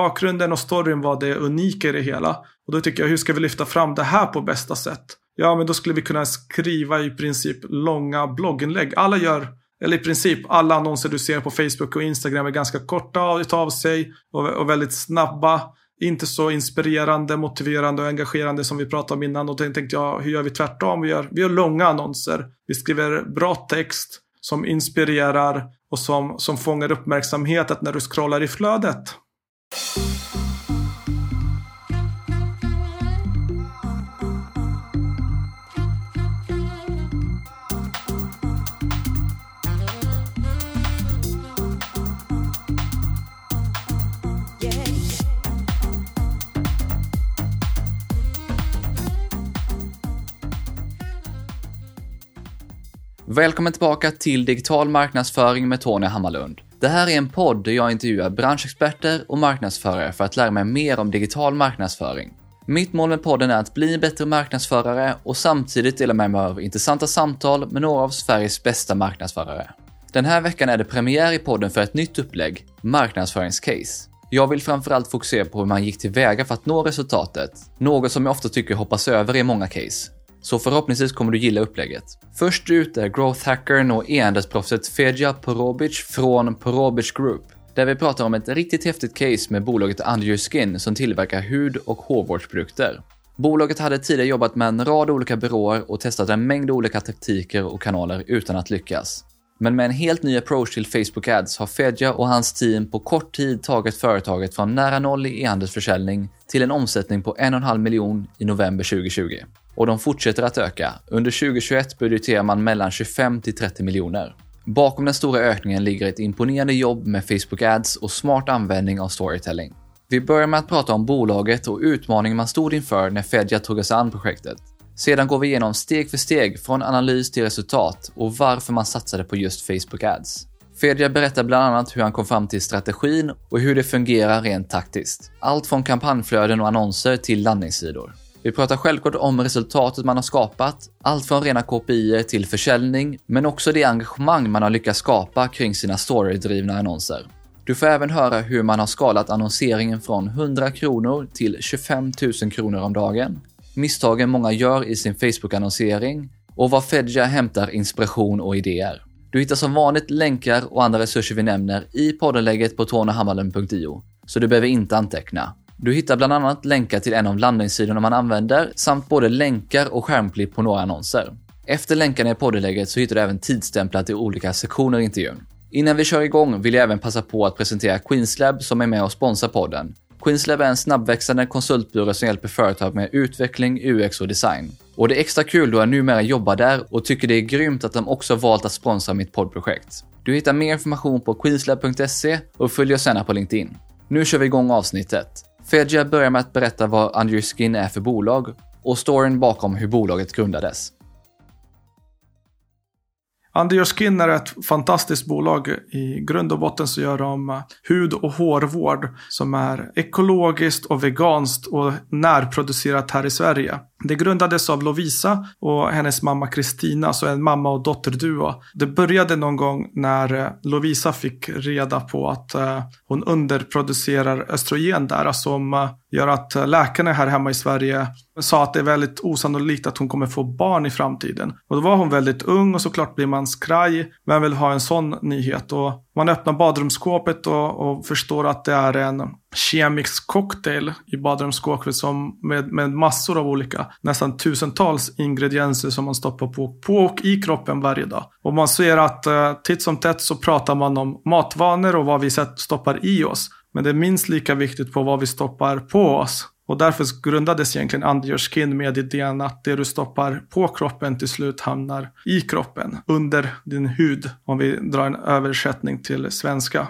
bakgrunden och storyn var det unika i det hela. Och då tycker jag, hur ska vi lyfta fram det här på bästa sätt? Ja, men då skulle vi kunna skriva i princip långa blogginlägg. Alla gör, eller i princip alla annonser du ser på Facebook och Instagram är ganska korta utav sig och, och väldigt snabba. Inte så inspirerande, motiverande och engagerande som vi pratade om innan. Och då tänkte jag, hur gör vi tvärtom? Vi gör, vi gör långa annonser. Vi skriver bra text som inspirerar och som, som fångar uppmärksamheten när du scrollar i flödet. Välkommen tillbaka till Digital marknadsföring med Tony Hammarlund. Det här är en podd där jag intervjuar branschexperter och marknadsförare för att lära mig mer om digital marknadsföring. Mitt mål med podden är att bli en bättre marknadsförare och samtidigt dela med mig av intressanta samtal med några av Sveriges bästa marknadsförare. Den här veckan är det premiär i podden för ett nytt upplägg, marknadsföringscase. Jag vill framförallt fokusera på hur man gick tillväga för att nå resultatet, något som jag ofta tycker hoppas över i många case. Så förhoppningsvis kommer du gilla upplägget. Först ut är growth hackern och e-handelsproffset Fedja Porobic från Porobic Group. Där vi pratar om ett riktigt häftigt case med bolaget Under Your Skin som tillverkar hud och hårvårdsprodukter. Bolaget hade tidigare jobbat med en rad olika byråer och testat en mängd olika taktiker och kanaler utan att lyckas. Men med en helt ny approach till Facebook Ads har Fedja och hans team på kort tid tagit företaget från nära noll i e-handelsförsäljning till en omsättning på 1,5 miljon i november 2020 och de fortsätter att öka. Under 2021 budgeterar man mellan 25 till 30 miljoner. Bakom den stora ökningen ligger ett imponerande jobb med Facebook Ads och smart användning av storytelling. Vi börjar med att prata om bolaget och utmaningen man stod inför när Fedja tog sig an projektet. Sedan går vi igenom steg för steg från analys till resultat och varför man satsade på just Facebook Ads. Fedja berättar bland annat hur han kom fram till strategin och hur det fungerar rent taktiskt. Allt från kampanjflöden och annonser till landningssidor. Vi pratar självklart om resultatet man har skapat, allt från rena KPI till försäljning, men också det engagemang man har lyckats skapa kring sina storydrivna annonser. Du får även höra hur man har skalat annonseringen från 100 kronor till 25 000 kronor om dagen, misstagen många gör i sin Facebook-annonsering och var Fedja hämtar inspiration och idéer. Du hittar som vanligt länkar och andra resurser vi nämner i poddenlägget på tornehammarlund.io, så du behöver inte anteckna. Du hittar bland annat länkar till en av landningssidorna man använder samt både länkar och skärmklipp på några annonser. Efter länkarna i poddlägget så hittar du även tidsstämplar till olika sektioner i intervjun. Innan vi kör igång vill jag även passa på att presentera Queenslab som är med och sponsrar podden. Queenslab är en snabbväxande konsultbyrå som hjälper företag med utveckling, UX och design. Och det är extra kul då jag numera jobbar där och tycker det är grymt att de också valt att sponsra mitt poddprojekt. Du hittar mer information på queenslab.se och följ oss gärna på LinkedIn. Nu kör vi igång avsnittet. Fedja börjar med att berätta vad Under Skin är för bolag och storyn bakom hur bolaget grundades. Under Your Skin är ett fantastiskt bolag. I grund och botten så gör de eh, hud och hårvård som är ekologiskt och veganskt och närproducerat här i Sverige. Det grundades av Lovisa och hennes mamma Kristina, så en mamma och dotterduo. Det började någon gång när eh, Lovisa fick reda på att eh, hon underproducerar östrogen där, alltså som eh, gör att läkarna här hemma i Sverige sa att det är väldigt osannolikt att hon kommer få barn i framtiden. Och då var hon väldigt ung och såklart blir man skraj. Vem vill ha en sån nyhet? Och man öppnar badrumsskåpet och, och förstår att det är en kemisk cocktail i badrumsskåpet som med, med massor av olika, nästan tusentals ingredienser som man stoppar på, på och i kroppen varje dag. Och man ser att eh, titt som tätt så pratar man om matvanor och vad vi stoppar i oss. Men det är minst lika viktigt på vad vi stoppar på oss. Och därför grundades egentligen Under Your Skin med idén att det du stoppar på kroppen till slut hamnar i kroppen, under din hud, om vi drar en översättning till svenska.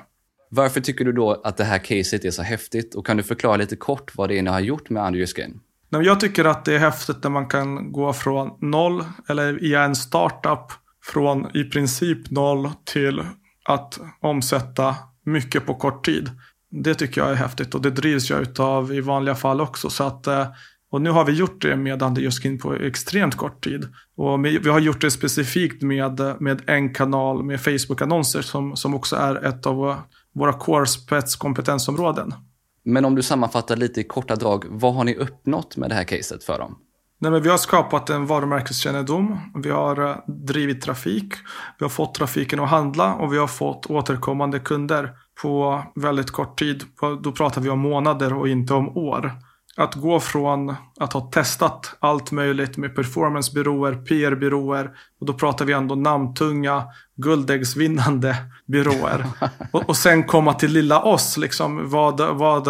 Varför tycker du då att det här caset är så häftigt? Och kan du förklara lite kort vad det är ni har gjort med Under Your Skin? Jag tycker att det är häftigt när man kan gå från noll, eller i en startup, från i princip noll till att omsätta mycket på kort tid. Det tycker jag är häftigt och det drivs jag utav i vanliga fall också. Så att, eh, och nu har vi gjort det med Under på extremt kort tid. Och vi har gjort det specifikt med, med en kanal med Facebook-annonser som, som också är ett av våra core spets kompetensområden. Men om du sammanfattar lite i korta drag, vad har ni uppnått med det här caset för dem? Nej, men vi har skapat en varumärkeskännedom. Vi har uh, drivit trafik. Vi har fått trafiken att handla och vi har fått återkommande kunder på väldigt kort tid. Då pratar vi om månader och inte om år. Att gå från att ha testat allt möjligt med performancebyråer, PR-byråer och då pratar vi ändå namntunga, guldäggsvinnande byråer. och, och sen komma till lilla oss, liksom, vad, vad,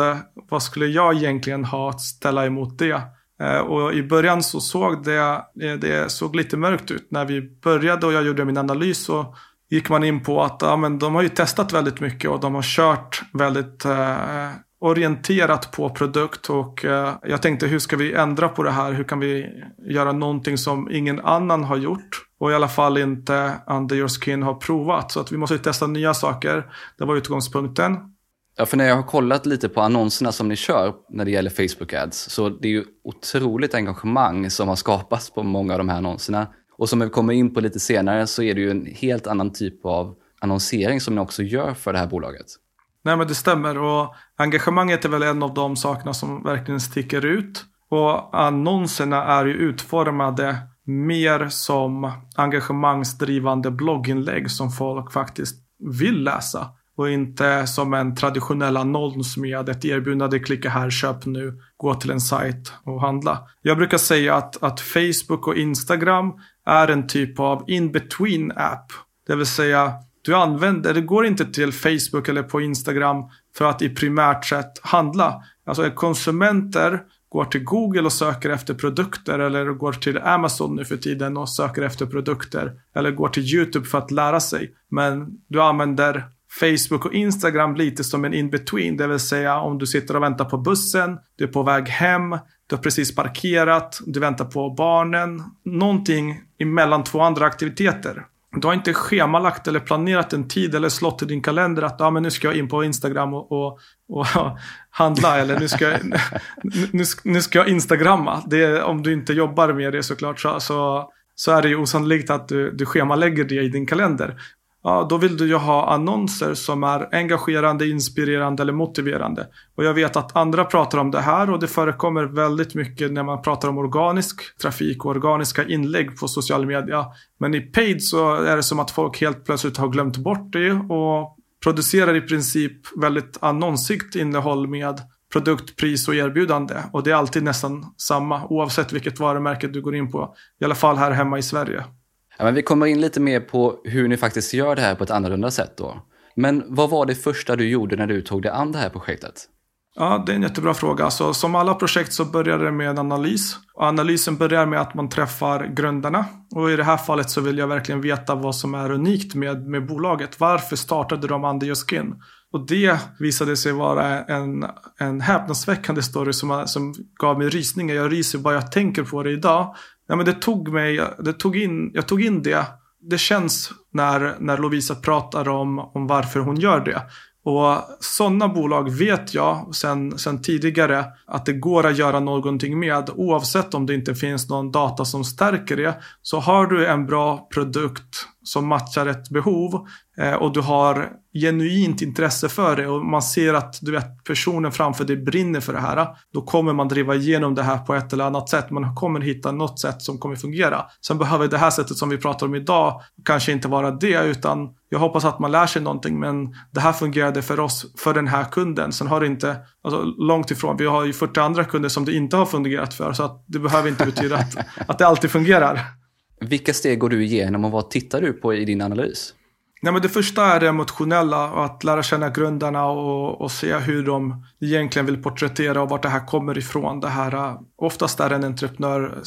vad skulle jag egentligen ha att ställa emot det? Eh, och i början så såg det, det såg lite mörkt ut. När vi började och jag gjorde min analys så gick man in på att ja, men de har ju testat väldigt mycket och de har kört väldigt eh, orienterat på produkt och eh, jag tänkte hur ska vi ändra på det här? Hur kan vi göra någonting som ingen annan har gjort? Och i alla fall inte Under Your Skin har provat. Så att vi måste testa nya saker. Det var utgångspunkten. Ja, för när jag har kollat lite på annonserna som ni kör när det gäller Facebook Ads, så det är ju otroligt engagemang som har skapats på många av de här annonserna. Och som vi kommer in på lite senare så är det ju en helt annan typ av annonsering som ni också gör för det här bolaget. Nej men det stämmer och engagemanget är väl en av de sakerna som verkligen sticker ut. Och annonserna är ju utformade mer som engagemangsdrivande blogginlägg som folk faktiskt vill läsa. Och inte som en traditionell annons med ett erbjudande, klicka här, köp nu, gå till en sajt och handla. Jag brukar säga att, att Facebook och Instagram är en typ av in-between app. Det vill säga, du använder, det går inte till Facebook eller på Instagram för att i primärt sett handla. Alltså konsumenter går till Google och söker efter produkter eller går till Amazon nu för tiden och söker efter produkter. Eller går till YouTube för att lära sig. Men du använder Facebook och Instagram lite som en in-between. Det vill säga om du sitter och väntar på bussen, du är på väg hem, du har precis parkerat, du väntar på barnen. Någonting emellan två andra aktiviteter. Du har inte schemalagt eller planerat en tid eller slått i din kalender att ah, men nu ska jag in på Instagram och, och, och handla eller nu ska, jag, nu, nu ska jag instagramma. Det, om du inte jobbar med det såklart så, så, så är det ju osannolikt att du, du schemalägger det i din kalender ja, då vill du ju ha annonser som är engagerande, inspirerande eller motiverande. Och jag vet att andra pratar om det här och det förekommer väldigt mycket när man pratar om organisk trafik och organiska inlägg på social media. Men i paid så är det som att folk helt plötsligt har glömt bort det och producerar i princip väldigt annonsigt innehåll med produkt, pris och erbjudande. Och det är alltid nästan samma oavsett vilket varumärke du går in på. I alla fall här hemma i Sverige. Ja, men vi kommer in lite mer på hur ni faktiskt gör det här på ett annorlunda sätt då. Men vad var det första du gjorde när du tog dig an det här projektet? Ja, det är en jättebra fråga. Så, som alla projekt så börjar det med en analys. Och analysen börjar med att man träffar grundarna. Och i det här fallet så vill jag verkligen veta vad som är unikt med, med bolaget. Varför startade de Under Och det visade sig vara en, en häpnadsväckande story som, som gav mig rysningar. Jag ryser bara jag tänker på det idag. Nej, men det tog mig, det tog in, jag tog in det. Det känns när, när Lovisa pratar om, om varför hon gör det. Och sådana bolag vet jag sen, sen tidigare att det går att göra någonting med. Oavsett om det inte finns någon data som stärker det. Så har du en bra produkt som matchar ett behov eh, och du har genuint intresse för det och man ser att du vet personen framför dig brinner för det här. Då kommer man driva igenom det här på ett eller annat sätt. Man kommer hitta något sätt som kommer fungera. Sen behöver det här sättet som vi pratar om idag kanske inte vara det utan jag hoppas att man lär sig någonting men det här fungerade för oss, för den här kunden. Sen har det inte, alltså långt ifrån, vi har ju 40 andra kunder som det inte har fungerat för så att det behöver inte betyda att, att det alltid fungerar. Vilka steg går du igenom och vad tittar du på i din analys? Nej, men det första är det emotionella, att lära känna grundarna och, och se hur de egentligen vill porträttera och vart det här kommer ifrån. Det här, eh, oftast är en entreprenör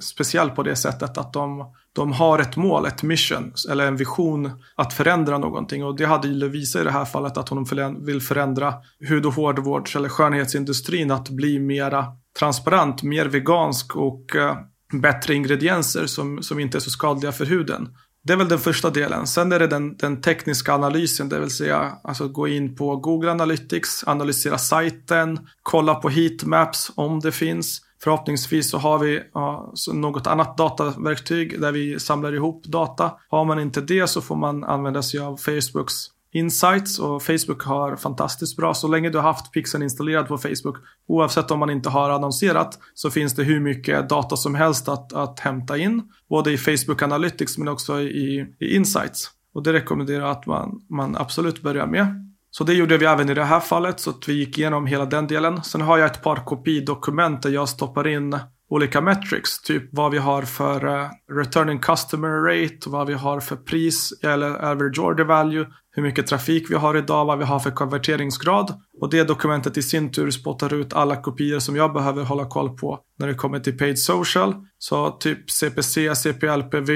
speciell på det sättet att de, de har ett mål, ett mission eller en vision att förändra någonting. Och det hade Lovisa i det här fallet att hon vill förändra hud och hårvårds eller skönhetsindustrin att bli mera transparent, mer vegansk och eh, bättre ingredienser som, som inte är så skadliga för huden. Det är väl den första delen. Sen är det den, den tekniska analysen, det vill säga alltså gå in på Google Analytics, analysera sajten, kolla på heatmaps om det finns. Förhoppningsvis så har vi ja, något annat dataverktyg där vi samlar ihop data. Har man inte det så får man använda sig av Facebooks insights och Facebook har fantastiskt bra. Så länge du har haft pixeln installerad på Facebook, oavsett om man inte har annonserat, så finns det hur mycket data som helst att, att hämta in. Både i Facebook Analytics men också i, i insights. Och det rekommenderar jag att man, man absolut börjar med. Så det gjorde vi även i det här fallet, så att vi gick igenom hela den delen. Sen har jag ett par kopidokument där jag stoppar in olika metrics. Typ vad vi har för uh, returning customer rate, vad vi har för pris eller average order value, hur mycket trafik vi har idag, vad vi har för konverteringsgrad. Och det dokumentet i sin tur spottar ut alla kopior som jag behöver hålla koll på när det kommer till paid social. Så typ CPC, CPLPV,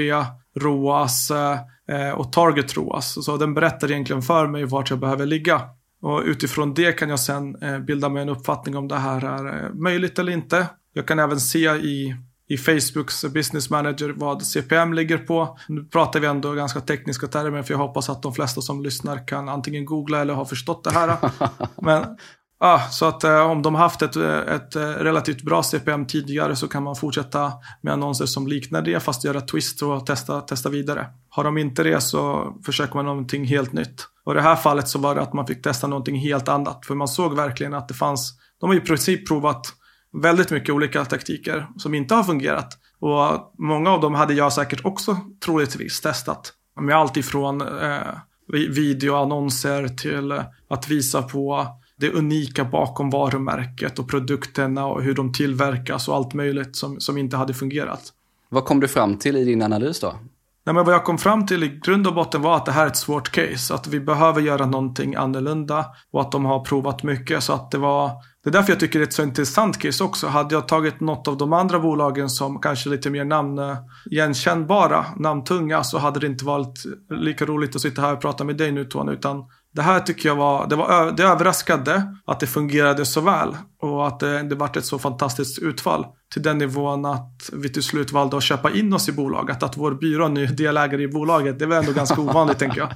ROAS eh, och Target ROAS. Så den berättar egentligen för mig vart jag behöver ligga. Och utifrån det kan jag sen eh, bilda mig en uppfattning om det här är eh, möjligt eller inte. Jag kan även se i, i Facebooks business manager vad CPM ligger på. Nu pratar vi ändå ganska tekniska termer för jag hoppas att de flesta som lyssnar kan antingen googla eller ha förstått det här. Men Ja, så att eh, om de haft ett, ett relativt bra CPM tidigare så kan man fortsätta med annonser som liknar det fast göra twist och testa, testa vidare. Har de inte det så försöker man någonting helt nytt. Och i det här fallet så var det att man fick testa någonting helt annat. För man såg verkligen att det fanns, de har i princip provat väldigt mycket olika taktiker som inte har fungerat. Och många av dem hade jag säkert också troligtvis testat. Med allt ifrån eh, videoannonser till att visa på det unika bakom varumärket och produkterna och hur de tillverkas och allt möjligt som, som inte hade fungerat. Vad kom du fram till i din analys då? Nej, men vad jag kom fram till i grund och botten var att det här är ett svårt case. Att vi behöver göra någonting annorlunda och att de har provat mycket. Så att det var det är därför jag tycker det är ett så intressant case också. Hade jag tagit något av de andra bolagen som kanske lite mer namn igenkännbara, namntunga, så hade det inte varit lika roligt att sitta här och prata med dig nu Tony. Utan det här tycker jag var, det, var, det överraskade att det fungerade så väl. Och att det, det vart ett så fantastiskt utfall. Till den nivån att vi till slut valde att köpa in oss i bolaget. Att vår byrå nu är delägare i bolaget. Det var ändå ganska ovanligt tänker jag.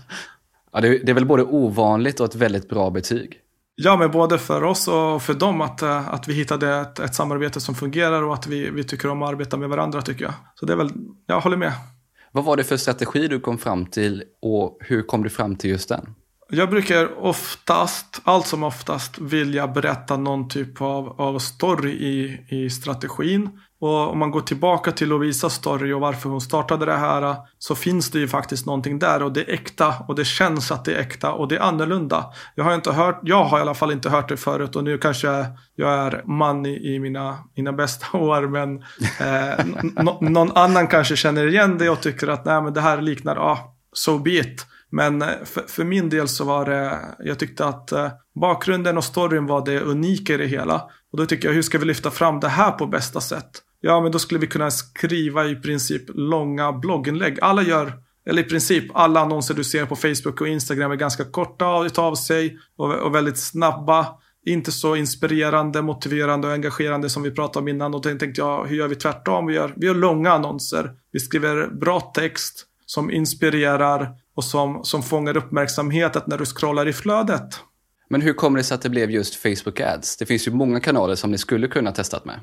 Ja, det, det är väl både ovanligt och ett väldigt bra betyg. Ja, men både för oss och för dem att, eh, att vi hittade ett, ett samarbete som fungerar och att vi, vi tycker om att arbeta med varandra tycker jag. Så det är väl, jag håller med. Vad var det för strategi du kom fram till och hur kom du fram till just den? Jag brukar oftast, allt som oftast, vilja berätta någon typ av, av story i, i strategin. Och om man går tillbaka till Lovisas story och varför hon startade det här så finns det ju faktiskt någonting där och det är äkta och det känns att det är äkta och det är annorlunda. Jag har inte hört, jag har i alla fall inte hört det förut och nu kanske jag är man i, i mina, mina bästa år men eh, någon annan kanske känner igen det och tycker att nej men det här liknar, ja, ah, so be it. Men eh, för, för, min del så var det, jag tyckte att eh, bakgrunden och storyn var det unika i det hela. Och då tycker jag, hur ska vi lyfta fram det här på bästa sätt? Ja, men då skulle vi kunna skriva i princip långa blogginlägg. Alla gör, eller i princip alla annonser du ser på Facebook och Instagram är ganska korta utav sig och, och väldigt snabba. Inte så inspirerande, motiverande och engagerande som vi pratade om innan. Och då tänkte jag, hur gör vi tvärtom? Vi gör, vi gör långa annonser. Vi skriver bra text som inspirerar och som, som fångar uppmärksamheten när du scrollar i flödet. Men hur kommer det sig att det blev just Facebook Ads? Det finns ju många kanaler som ni skulle kunna testat med.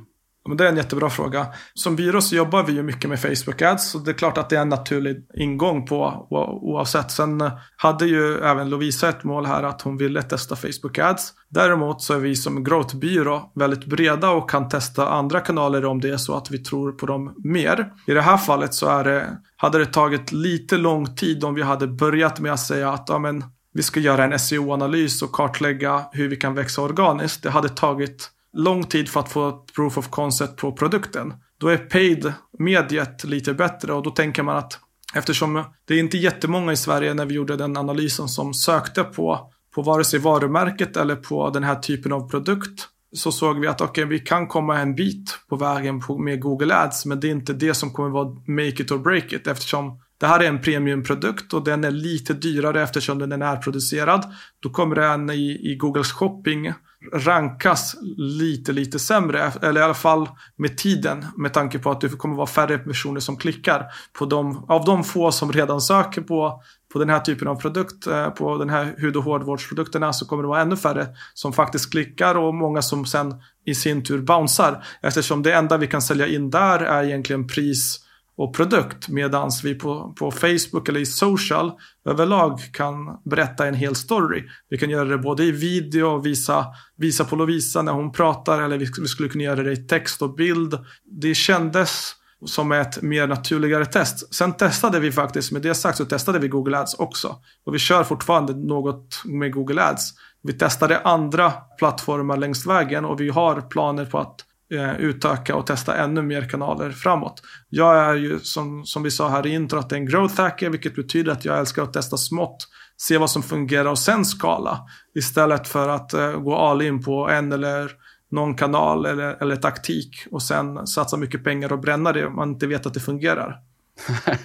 Men det är en jättebra fråga. Som byrå så jobbar vi ju mycket med Facebook Ads. Så det är klart att det är en naturlig ingång på oavsett. Sen hade ju även Lovisa ett mål här att hon ville testa Facebook Ads. Däremot så är vi som growth-byrå väldigt breda och kan testa andra kanaler om det är så att vi tror på dem mer. I det här fallet så är det, hade det tagit lite lång tid om vi hade börjat med att säga att ja, men, vi ska göra en SEO-analys och kartlägga hur vi kan växa organiskt. Det hade tagit lång tid för att få ett proof of concept på produkten. Då är paid mediet lite bättre och då tänker man att eftersom det är inte jättemånga i Sverige när vi gjorde den analysen som sökte på, på vare sig varumärket eller på den här typen av produkt så såg vi att okay, vi kan komma en bit på vägen på, med Google Ads men det är inte det som kommer vara make it or break it eftersom det här är en premiumprodukt och den är lite dyrare eftersom den är närproducerad. Då kommer den i, i Googles shopping rankas lite, lite sämre. Eller i alla fall med tiden. Med tanke på att det kommer vara färre personer som klickar. På de, av de få som redan söker på, på den här typen av produkt, eh, på den här hud och hårvårdsprodukterna så kommer det vara ännu färre som faktiskt klickar och många som sen i sin tur bouncear. Eftersom det enda vi kan sälja in där är egentligen pris och produkt medan vi på, på Facebook eller i social överlag kan berätta en hel story. Vi kan göra det både i video och visa, visa på Lovisa när hon pratar eller vi, vi skulle kunna göra det i text och bild. Det kändes som ett mer naturligare test. Sen testade vi faktiskt, med det sagt så testade vi Google Ads också. Och vi kör fortfarande något med Google Ads. Vi testade andra plattformar längs vägen och vi har planer på att Eh, utöka och testa ännu mer kanaler framåt. Jag är ju som, som vi sa här i introt en growth hacker vilket betyder att jag älskar att testa smått, se vad som fungerar och sen skala. Istället för att eh, gå all in på en eller någon kanal eller, eller taktik och sen satsa mycket pengar och bränna det om man inte vet att det fungerar.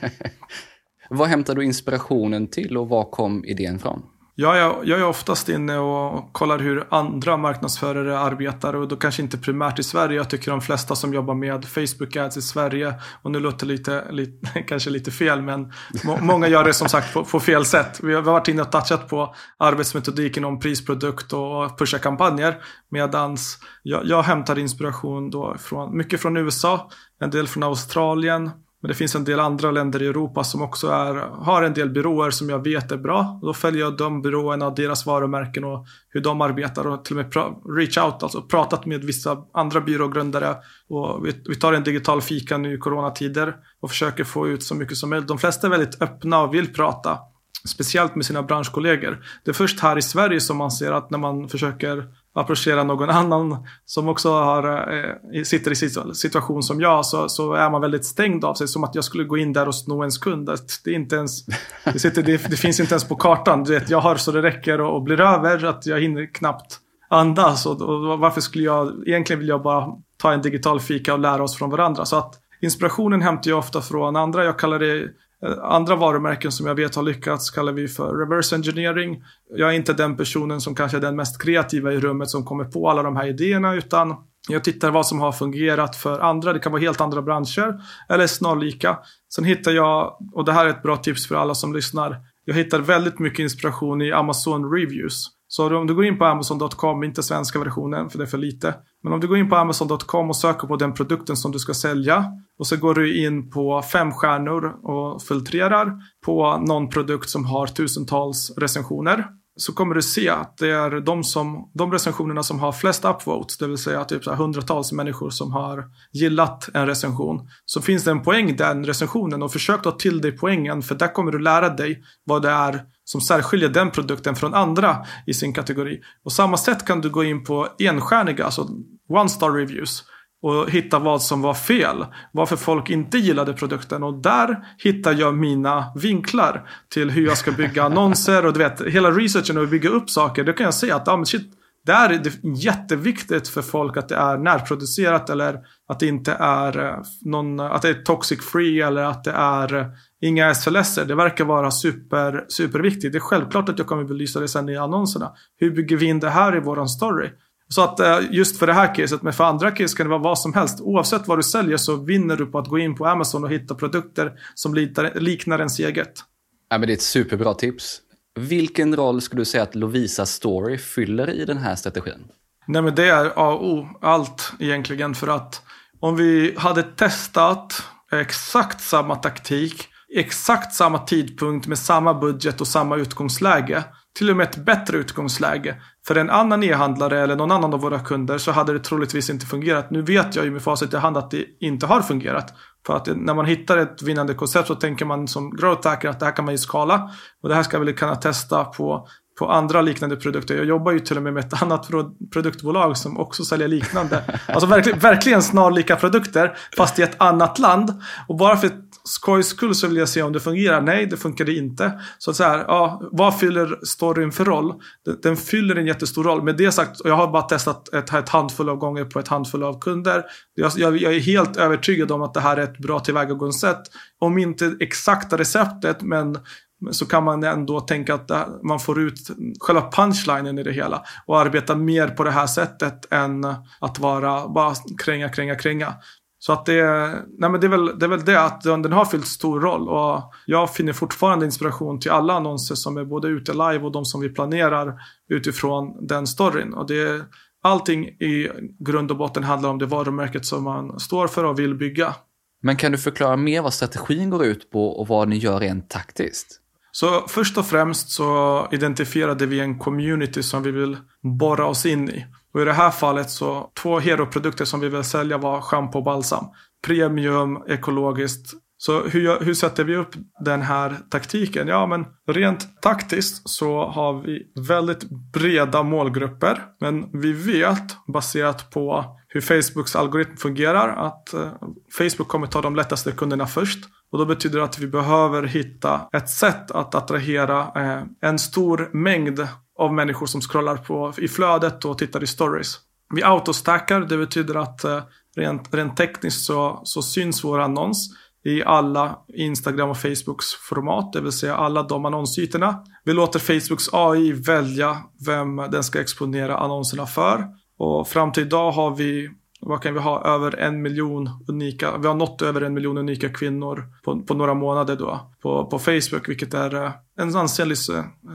Vad hämtar du inspirationen till och var kom idén från? Jag är, jag är oftast inne och kollar hur andra marknadsförare arbetar och då kanske inte primärt i Sverige. Jag tycker de flesta som jobbar med Facebook Ads i Sverige och nu låter det lite, lite, kanske lite fel men må, många gör det som sagt på, på, fel sätt. Vi har varit inne och touchat på arbetsmetodiken om prisprodukt och pusha kampanjer medans jag, jag hämtar inspiration då från, mycket från USA, en del från Australien men det finns en del andra länder i Europa som också är, har en del byråer som jag vet är bra. Då följer jag de byråerna och deras varumärken och hur de arbetar och till och med reach out, alltså pratat med vissa andra byrågrundare. Och vi, vi tar en digital fika nu i coronatider och försöker få ut så mycket som möjligt. De flesta är väldigt öppna och vill prata. Speciellt med sina branschkollegor. Det är först här i Sverige som man ser att när man försöker approchera någon annan som också har, eh, sitter i situation som jag så, så är man väldigt stängd av sig. Som att jag skulle gå in där och sno ens kund. Det, är inte ens, det, sitter, det, det finns inte ens på kartan. Du vet, jag har så det räcker och, och blir över att jag hinner knappt andas. Och, och varför skulle jag, egentligen vill jag bara ta en digital fika och lära oss från varandra. Så att inspirationen hämtar jag ofta från andra. Jag kallar det Eh, andra varumärken som jag vet har lyckats kallar vi för reverse engineering. Jag är inte den personen som kanske är den mest kreativa i rummet som kommer på alla de här idéerna utan jag tittar vad som har fungerat för andra. Det kan vara helt andra branscher eller snarlika. Sen hittar jag, och det här är ett bra tips för alla som lyssnar. Jag hittar väldigt mycket inspiration i Amazon Reviews. Så om du går in på Amazon.com, inte svenska versionen för det är för lite. Men om du går in på Amazon.com och söker på den produkten som du ska sälja. Och så går du in på fem stjärnor och filtrerar på någon produkt som har tusentals recensioner så kommer du se att det är de, som, de recensionerna som har flest upvotes, det vill säga typ så hundratals människor som har gillat en recension. Så finns det en poäng i den recensionen och försök ta till dig poängen för där kommer du lära dig vad det är som särskiljer den produkten från andra i sin kategori. På samma sätt kan du gå in på enstjärniga, alltså one star reviews och hitta vad som var fel. Varför folk inte gillade produkten. Och där hittar jag mina vinklar till hur jag ska bygga annonser. Och du vet, hela researchen och bygga upp saker. Då kan jag säga att ah, men shit, där är det jätteviktigt för folk att det är närproducerat eller att det inte är eh, någon, att det är toxic free eller att det är eh, inga SLS. Det verkar vara super, superviktigt. Det är självklart att jag kommer belysa det sen i annonserna. Hur bygger vi in det här i våran story? Så att eh, just för det här caset, men för andra case kan det vara vad som helst. Oavsett vad du säljer så vinner du på att gå in på Amazon och hitta produkter som liknar ens eget. Ja, men det är ett superbra tips. Vilken roll skulle du säga att Lovisa Story fyller i den här strategin? Nej men det är A och O, allt egentligen. För att om vi hade testat exakt samma taktik, exakt samma tidpunkt med samma budget och samma utgångsläge till och med ett bättre utgångsläge. För en annan e-handlare eller någon annan av våra kunder så hade det troligtvis inte fungerat. Nu vet jag ju med facit i hand att det inte har fungerat. För att när man hittar ett vinnande koncept så tänker man som growth hacker att det här kan man ju skala. Och det här ska vi kunna testa på, på andra liknande produkter. Jag jobbar ju till och med med ett annat produktbolag som också säljer liknande. Alltså verkligen, verkligen snarlika produkter fast i ett annat land. Och bara för skojs skull så vill jag se om det fungerar. Nej, det funkade inte. Så att så här, ja, vad fyller storyn för roll? Den, fyller en jättestor roll. Med det sagt, jag har bara testat ett, ett handfull av gånger på ett handfull av kunder. Jag, jag, jag är helt övertygad om att det här är ett bra tillvägagångssätt. Om inte exakta receptet, men så kan man ändå tänka att äh, man får ut själva punchlinen i det hela och arbeta mer på det här sättet än att vara bara kränga, kränga, kränga. Så att det, nej men det, är väl, det är väl det att den har fyllt stor roll och jag finner fortfarande inspiration till alla annonser som är både ute live och de som vi planerar utifrån den storyn. Och det, allting i grund och botten handlar om det varumärket som man står för och vill bygga. Men kan du förklara mer vad strategin går ut på och vad ni gör rent taktiskt? Så först och främst så identifierade vi en community som vi vill borra oss in i. Och i det här fallet så två hero-produkter som vi vill sälja var schampo och balsam. Premium, ekologiskt. Så hur, hur sätter vi upp den här taktiken? Ja, men rent taktiskt så har vi väldigt breda målgrupper. Men vi vet baserat på hur Facebooks algoritm fungerar att eh, Facebook kommer ta de lättaste kunderna först. Och då betyder det att vi behöver hitta ett sätt att attrahera eh, en stor mängd av människor som scrollar på, i flödet och tittar i stories. Vi autostackar, det betyder att eh, rent, rent tekniskt så, så syns vår annons i alla Instagram och Facebooks format, det vill säga alla de annonsytorna. Vi låter Facebooks AI välja vem den ska exponera annonserna för. Och fram till idag har vi vad kan vi ha, över en miljon unika, vi har nått över en miljon unika kvinnor på, på några månader då på, på Facebook, vilket är eh, en ansenlig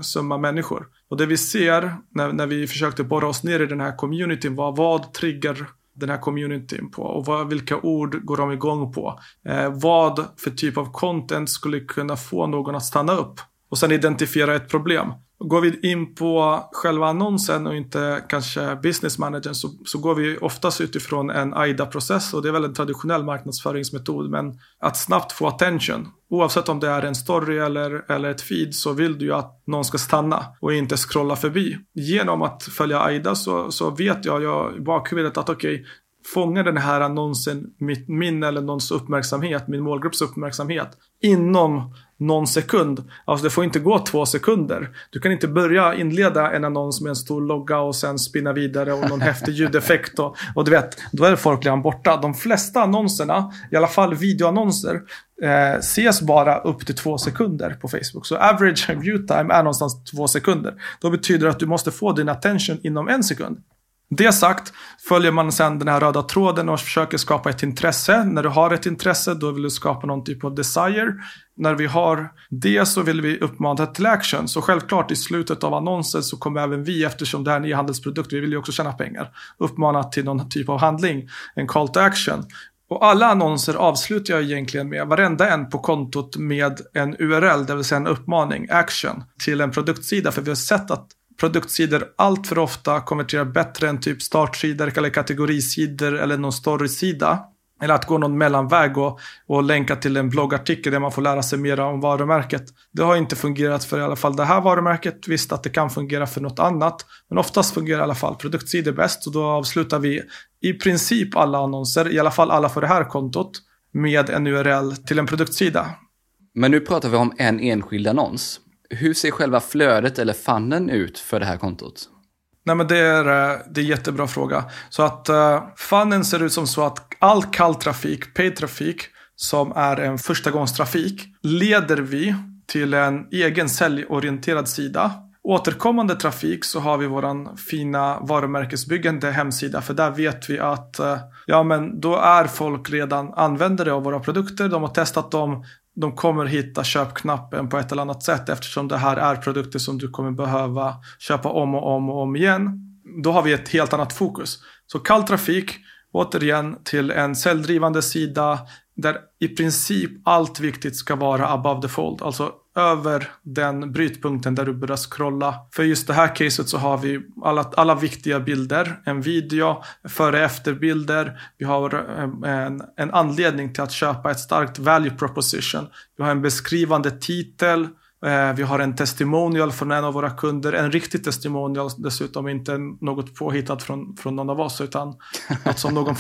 summa människor. Och det vi ser när, när vi försökte borra oss ner i den här communityn var vad triggar den här communityn på och vad, vilka ord går de igång på? Eh, vad för typ av content skulle kunna få någon att stanna upp? Och sen identifiera ett problem. Går vi in på själva annonsen och inte kanske business managern så, så går vi oftast utifrån en AIDA-process och det är väl en traditionell marknadsföringsmetod. Men att snabbt få attention, oavsett om det är en story eller, eller ett feed så vill du ju att någon ska stanna och inte scrolla förbi. Genom att följa AIDA så, så vet jag, jag i bakhuvudet att okej, okay, fångar den här annonsen min eller någons uppmärksamhet, min målgrupps uppmärksamhet inom någon sekund. Alltså det får inte gå två sekunder. Du kan inte börja inleda en annons med en stor logga och sen spinna vidare och någon häftig ljudeffekt. Och, och du vet, då är folk redan borta. De flesta annonserna, i alla fall videoannonser, eh, ses bara upp till två sekunder på Facebook. Så average view time är någonstans två sekunder. Då betyder det att du måste få din attention inom en sekund. Det sagt följer man sedan den här röda tråden och försöker skapa ett intresse. När du har ett intresse då vill du skapa någon typ av desire. När vi har det så vill vi uppmana till action. Så självklart i slutet av annonsen så kommer även vi, eftersom det här är en e-handelsprodukt, vi vill ju också tjäna pengar, uppmana till någon typ av handling, en call to action. Och alla annonser avslutar jag egentligen med, varenda en på kontot med en URL, det vill säga en uppmaning, action, till en produktsida. För vi har sett att produktsidor allt för ofta konverterar bättre än typ startsidor eller kategorisidor eller någon storysida. Eller att gå någon mellanväg och, och länka till en bloggartikel där man får lära sig mer om varumärket. Det har inte fungerat för i alla fall det här varumärket. Visst att det kan fungera för något annat. Men oftast fungerar i alla fall produktsidor bäst. Och då avslutar vi i princip alla annonser, i alla fall alla för det här kontot, med en URL till en produktsida. Men nu pratar vi om en enskild annons. Hur ser själva flödet eller funnen ut för det här kontot? Nej men det är, eh, det är en jättebra fråga. Så att uh, funnen ser ut som så att all kall trafik, paid trafik, som är en förstagångstrafik, leder vi till en egen säljorienterad sida. Återkommande trafik så har vi våran fina varumärkesbyggande hemsida för där vet vi att eh, ja men då är folk redan användare av våra produkter. De har testat dem, de kommer hitta köpknappen på ett eller annat sätt eftersom det här är produkter som du kommer behöva köpa om och om och om igen. Då har vi ett helt annat fokus. Så kall trafik, återigen till en säljdrivande sida där i princip allt viktigt ska vara above the fold. Alltså över den brytpunkten där du börjar scrolla. För just det här caset så har vi alla, alla viktiga bilder, en video, före efterbilder. Vi har eh, en, en anledning till att köpa ett starkt value proposition. Vi har en beskrivande titel. Eh, vi har en testimonial från en av våra kunder. En riktig testimonial dessutom, inte något påhittat från, från någon av oss. Utan något som någon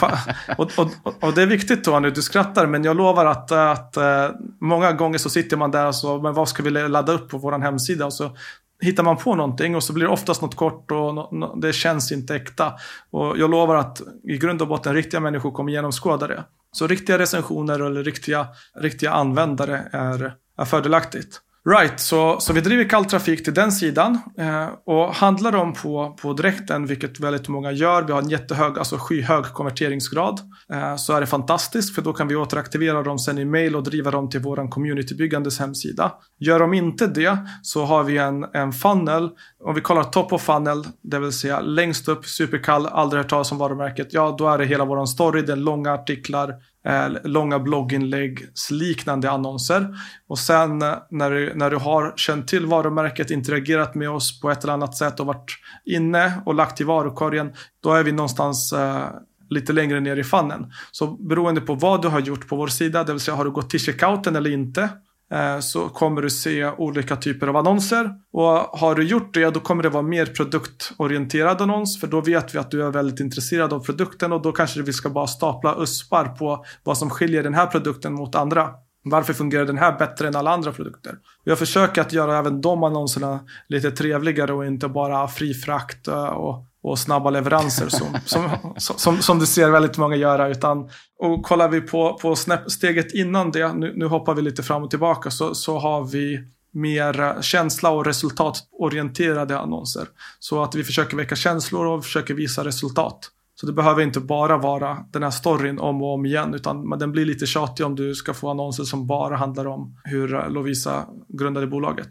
och, och, och, det är viktigt nu, du skrattar, men jag lovar att, att uh, många gånger så sitter man där och så, men vad ska vi ladda upp på vår hemsida? Och så hittar man på någonting och så blir det oftast något kort och no, no, det känns inte äkta. Och jag lovar att i grund och botten riktiga människor kommer genomskåda det. Så riktiga recensioner eller riktiga, riktiga användare är, är fördelaktigt. Right, så, så vi driver kall trafik till den sidan eh, och handlar de på, på direkten, vilket väldigt många gör, vi har en jättehög, alltså skyhög konverteringsgrad, eh, så är det fantastiskt för då kan vi återaktivera dem sen i mail och driva dem till vår communitybyggandes hemsida. Gör de inte det så har vi en, en funnel, om vi kollar top of funnel, det vill säga längst upp, superkall, aldrig hört talas om varumärket, ja då är det hela vår story, det är långa artiklar, Eh, långa blogginlägg, liknande annonser. Och sen eh, när du, när du har känt till varumärket, interagerat med oss på ett eller annat sätt och varit inne och lagt i varukorgen, då är vi någonstans eh, lite längre ner i fannen. Så beroende på vad du har gjort på vår sida, det vill säga har du gått till checkouten eller inte, Eh, så kommer du se olika typer av annonser. Och har du gjort det, då kommer det vara mer produktorienterad annons, för då vet vi att du är väldigt intresserad av produkten och då kanske vi ska bara stapla uspar på vad som skiljer den här produkten mot andra. Varför fungerar den här bättre än alla andra produkter? Jag försöker att göra även de annonserna lite trevligare och inte bara fri frakt eh, och och snabba leveranser som, som, som, som du ser väldigt många göra. Utan, och kollar vi på, på steget innan det, nu, nu hoppar vi lite fram och tillbaka, så, så har vi mer känsla och resultatorienterade annonser. Så att vi försöker väcka känslor och försöker visa resultat. Så det behöver inte bara vara den här storyn om och om igen, utan den blir lite tjatig om du ska få annonser som bara handlar om hur Lovisa grundade bolaget.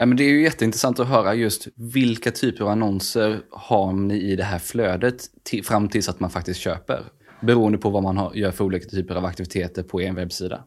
Ja, men det är ju jätteintressant att höra just vilka typer av annonser har ni i det här flödet till, fram tills att man faktiskt köper. Beroende på vad man har, gör för olika typer av aktiviteter på en webbsida.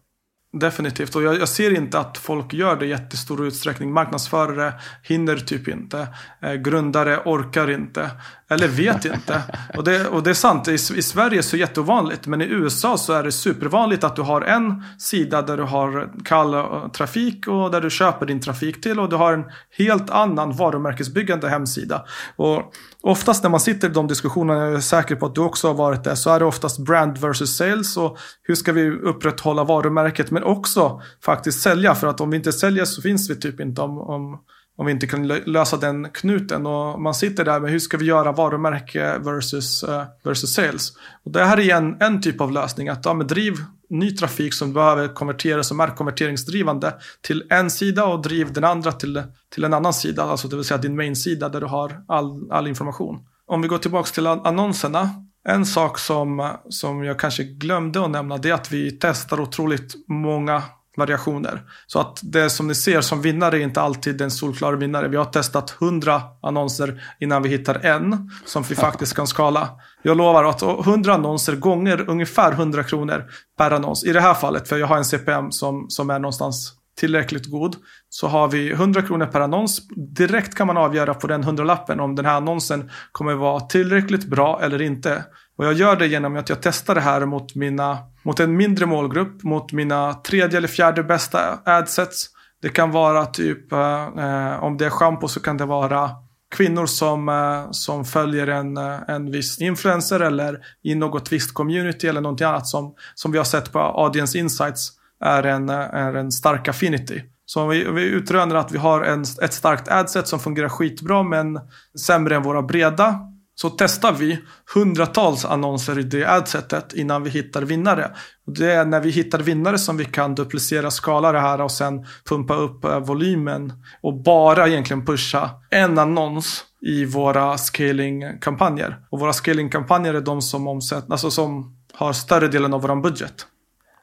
Definitivt, och jag, jag, ser inte att folk gör det i jättestor utsträckning. Marknadsförare hinner typ inte. Eh, grundare orkar inte. Eller vet inte. Och det, och det är sant, I, i Sverige så är det jätteovanligt. Men i USA så är det supervanligt att du har en sida där du har kall eh, trafik och där du köper din trafik till. Och du har en helt annan varumärkesbyggande hemsida. Och oftast när man sitter i de diskussionerna, jag är säker på att du också har varit där, så är det oftast brand versus sales. Och hur ska vi upprätthålla varumärket men också faktiskt sälja. För att om vi inte säljer så finns vi typ inte om, om om vi inte kan lösa den knuten. Och man sitter där med hur ska vi göra varumärke versus, uh, versus sales. Och det här är en, en typ av lösning. Att ja, driv ny trafik som behöver konverteras som är konverteringsdrivande till en sida och driv den andra till, till en annan sida. Alltså det vill säga din main-sida där du har all, all information. Om vi går tillbaka till annonserna. En sak som, som jag kanske glömde att nämna det är att vi testar otroligt många variationer. Så att det som ni ser som vinnare är inte alltid en solklar vinnare. Vi har testat 100 annonser innan vi hittar en som vi faktiskt kan skala. Jag lovar att 100 annonser gånger ungefär 100 kronor per annons. I det här fallet, för jag har en CPM som, som är någonstans tillräckligt god, så har vi 100 kronor per annons. Direkt kan man avgöra på den 100-lappen om den här annonsen kommer vara tillräckligt bra eller inte. Och jag gör det genom att jag testar det här mot, mina, mot en mindre målgrupp, mot mina tredje eller fjärde bästa adsets. Det kan vara typ, eh, eh om det är shampoo så kan det vara kvinnor som, eh, som följer en, eh, en viss influencer eller i något visst community eller någonting annat som, som vi har sett på Audience Insights är en, eh, är en stark affinity. Så om vi, vi utröner att vi har en, ett starkt adset som fungerar skitbra men sämre än våra breda så testar vi hundratals annonser i det adsetet innan vi hittar vinnare. Det är när vi hittar vinnare som vi kan duplicera, skala det här och sen pumpa upp eh, volymen och bara egentligen pusha en annons i våra scalingkampanjer. Och våra scalingkampanjer är de som omsätt, alltså som har större delen av vår budget.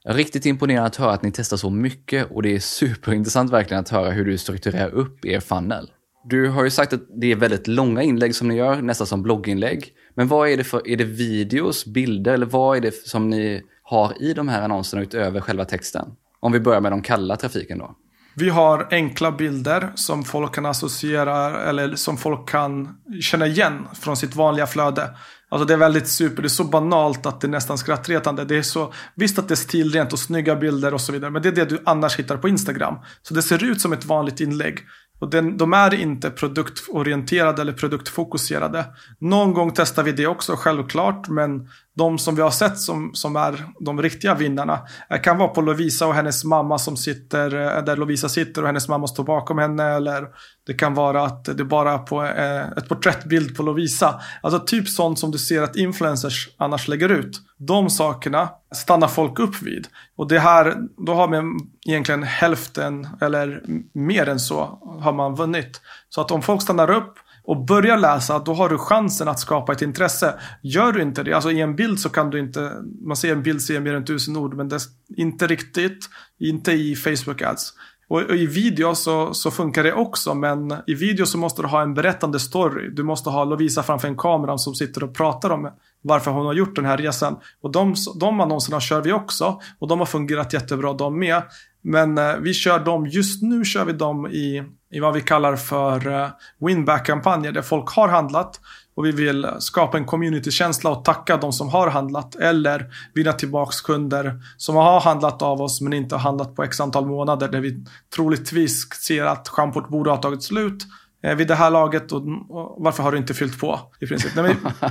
Riktigt imponerande att höra att ni testar så mycket och det är superintressant verkligen att höra hur du strukturerar upp er funnel. Du har ju sagt att det är väldigt långa inlägg som ni gör, nästan som blogginlägg. Men vad är det för, är det videos, bilder eller vad är det som ni har i de här annonserna utöver själva texten? Om vi börjar med de kalla trafiken då. Vi har enkla bilder som folk kan associera eller som folk kan känna igen från sitt vanliga flöde. Alltså det är väldigt super, det är så banalt att det är nästan skrattretande. Det är så, visst att det är stilrent och snygga bilder och så vidare, men det är det du annars hittar på Instagram. Så det ser ut som ett vanligt inlägg. Och den, de är inte produktorienterade eller produktfokuserade. Någon gång testar vi det också självklart, men de som vi har sett som, som är de riktiga vinnarna eh, kan vara på Lovisa och hennes mamma som sitter eh, där Lovisa sitter och hennes mamma står bakom henne. Eller det kan vara att det bara är på eh, ett porträttbild på Lovisa. Alltså typ sånt som du ser att influencers annars lägger ut. De sakerna stannar folk upp vid. Och det här, då har man egentligen hälften eller mer än så har man vunnit. Så att om folk stannar upp och börjar läsa, då har du chansen att skapa ett intresse. Gör du inte det, alltså i en bild så kan du inte, man ser en bild ser mer än tusen ord, men det är inte riktigt, inte i Facebook ads. Och, och, i video så, så funkar det också, men i video så måste du ha en berättande story. Du måste ha Lovisa framför en kamera som sitter och pratar om varför hon har gjort den här resan. Och de, de annonserna kör vi också och de har fungerat jättebra de med. Men eh, vi kör dem, just nu kör vi dem i, i vad vi kallar för eh, winback-kampanjer där folk har handlat och vi vill skapa en communitykänsla och tacka de som har handlat eller vinna tillbaks kunder som har handlat av oss men inte har handlat på x antal månader där vi troligtvis ser att schampot borde ha tagit slut eh, vid det här laget och, och, varför har du inte fyllt på i princip. Nej, men,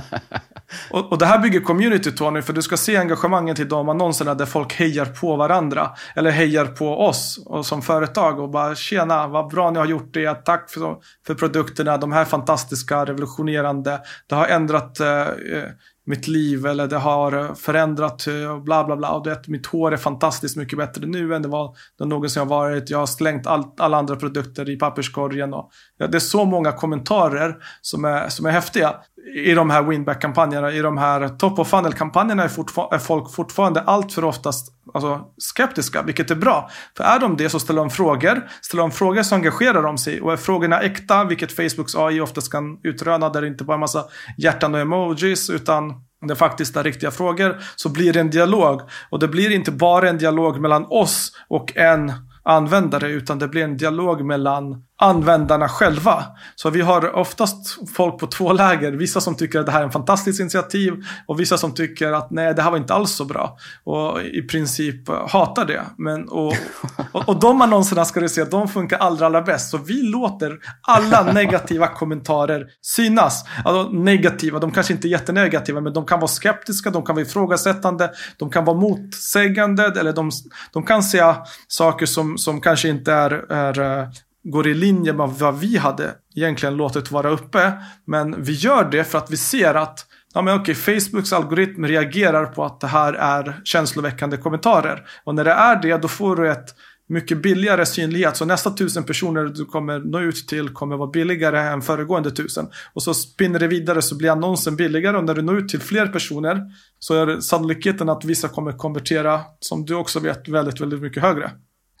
och, och, det här bygger community Tony, för du ska se engagemanget i de annonserna där folk hejar på varandra. Eller hejar på oss och som företag och bara tjena, vad bra ni har gjort det, tack för, för produkterna, de här fantastiska, revolutionerande. Det har ändrat eh, eh mitt liv eller det har förändrat eh, och bla bla bla. Och du vet mitt hår är fantastiskt mycket bättre nu än det var det någonsin har varit. Jag har slängt all, alla andra produkter i papperskorgen. Och, ja, det är så många kommentarer som är, som är häftiga i de här winback-kampanjerna. I de här top of funnel-kampanjerna är, är folk fortfarande allt för oftast alltså, skeptiska, vilket är bra. För är de det så ställer de frågor. Ställer de frågor så engagerar de sig. Och är frågorna äkta, vilket Facebooks AI oftast kan utröna, där det inte bara är massa hjärtan och emojis, utan det faktiskt är riktiga frågor, så blir det en dialog. Och det blir inte bara en dialog mellan oss och en användare, utan det blir en dialog mellan användarna själva. Så vi har oftast folk på två läger. Vissa som tycker att det här är en fantastisk initiativ och vissa som tycker att nej, det här var inte alls så bra. Och i princip hatar det. Men, och, och, och de annonserna ska du se, de funkar allra, allra bäst. Så vi låter alla negativa kommentarer synas. Alltså negativa, de kanske inte är jättenegativa, men de kan vara skeptiska, de kan vara ifrågasättande, de kan vara motsägande, eller de, de kan säga saker som, som kanske inte är, är går i linje med vad vi hade egentligen låtit vara uppe. Men vi gör det för att vi ser att ja, men okej, Facebooks algoritm reagerar på att det här är känsloväckande kommentarer. Och när det är det, då får du ett mycket billigare synlighet. Så nästa tusen personer du kommer nå ut till kommer vara billigare än föregående tusen. Och så spinner det vidare så blir annonsen billigare och när du når ut till fler personer så är sannolikheten att vissa kommer konvertera, som du också vet, väldigt, väldigt mycket högre.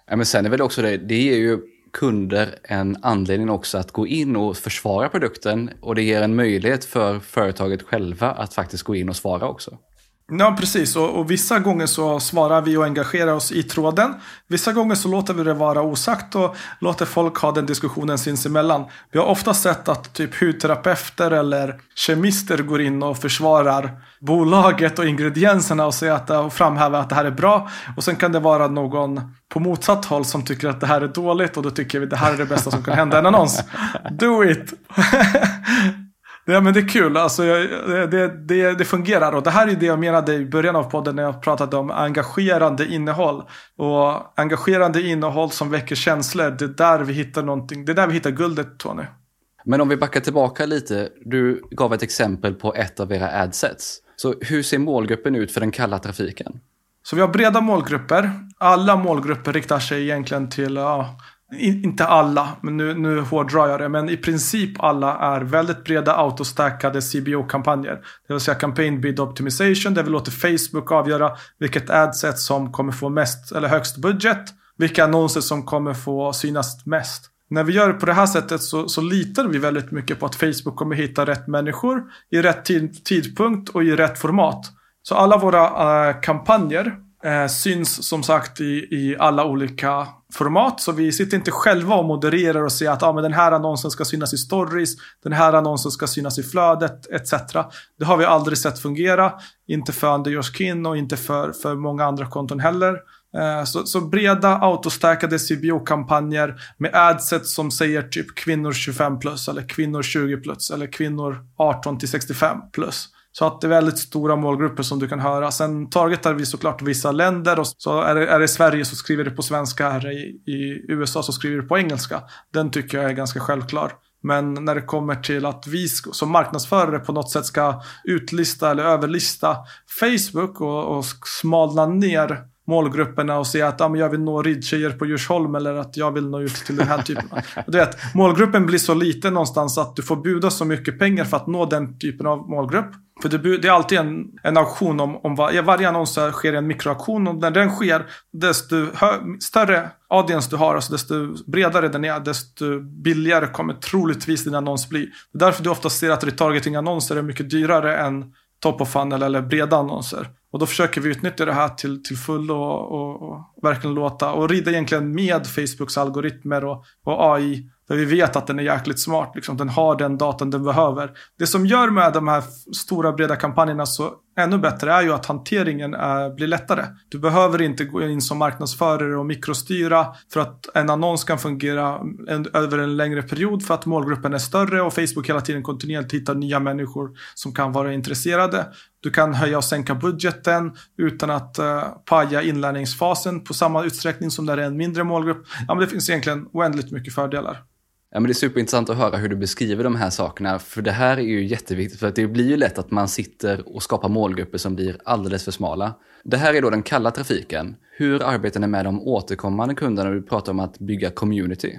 Ja, men sen är väl också det, det ger ju kunder en anledning också att gå in och försvara produkten och det ger en möjlighet för företaget själva att faktiskt gå in och svara också. Ja, precis. Och, och, vissa gånger så svarar vi och engagerar oss i tråden. Vissa gånger så låter vi det vara osagt och låter folk ha den diskussionen sinsemellan. Vi har ofta sett att typ hudterapeuter eller kemister går in och försvarar bolaget och ingredienserna och, säger att, och framhäver att det här är bra. Och sen kan det vara någon på motsatt håll som tycker att det här är dåligt och då tycker vi att det här är det bästa som kan hända en annons. Do it! Ja men det är kul, alltså, det, det, det fungerar och det här är det jag menade i början av podden när jag pratade om engagerande innehåll. Och engagerande innehåll som väcker känslor, det är där vi hittar någonting, det är där vi hittar guldet Tony. Men om vi backar tillbaka lite, du gav ett exempel på ett av era adsets. Så hur ser målgruppen ut för den kalla trafiken? Så vi har breda målgrupper. Alla målgrupper riktar sig egentligen till ja, inte alla, men nu, nu hårdrar jag det. Men i princip alla är väldigt breda autostackade CBO-kampanjer. Det vill säga campaign bid optimization där vi låter Facebook avgöra vilket adset som kommer få mest eller högst budget. Vilka annonser som kommer få synas mest. När vi gör det på det här sättet så, så litar vi väldigt mycket på att Facebook kommer hitta rätt människor i rätt tid, tidpunkt och i rätt format. Så alla våra äh, kampanjer äh, syns som sagt i, i alla olika format. Så vi sitter inte själva och modererar och säger att ah, men den här annonsen ska synas i stories, den här annonsen ska synas i flödet etc. Det har vi aldrig sett fungera. Inte för Under Kin och inte för, för många andra konton heller. Eh, så, så, breda autostackade CBO-kampanjer med adset som säger typ kvinnor 25 plus eller kvinnor 20 plus eller kvinnor 18 till 65 plus. Så att det är väldigt stora målgrupper som du kan höra. Sen targetar vi såklart vissa länder och så är det, är det Sverige så skriver du på svenska, här i, i USA så skriver du på engelska. Den tycker jag är ganska självklar. Men när det kommer till att vi som marknadsförare på något sätt ska utlista eller överlista Facebook och, och smalna ner målgrupperna och säga att ah, men jag vill nå ridtjejer på Djursholm eller att jag vill nå ut till den här typen. du vet, målgruppen blir så liten någonstans att du får buda så mycket pengar för att nå den typen av målgrupp. För det, det är alltid en, en auktion om, om var, varje annons sker en mikroauktion och när den sker, desto hö, större audience du har, alltså desto bredare den är, desto billigare kommer troligtvis din annons bli. Det är därför du ofta ser att retargeting-annonser är mycket dyrare än top of funnel eller breda annonser. Och då försöker vi utnyttja det här till, till full och, och, och verkligen låta och rida egentligen med Facebooks algoritmer och, och AI där vi vet att den är jäkligt smart. Liksom. Den har den datan den behöver. Det som gör med de här stora breda kampanjerna så ännu bättre är ju att hanteringen är, blir lättare. Du behöver inte gå in som marknadsförare och mikrostyra för att en annons kan fungera en, över en längre period för att målgruppen är större och Facebook hela tiden kontinuerligt hittar nya människor som kan vara intresserade. Du kan höja och sänka budgeten utan att uh, paja inlärningsfasen på samma utsträckning som det är en mindre målgrupp. Ja, men det finns egentligen oändligt mycket fördelar. Ja, men det är superintressant att höra hur du beskriver de här sakerna, för det här är ju jätteviktigt, för att det blir ju lätt att man sitter och skapar målgrupper som blir alldeles för smala. Det här är då den kalla trafiken. Hur arbetar ni med de återkommande kunderna när du pratar om att bygga community?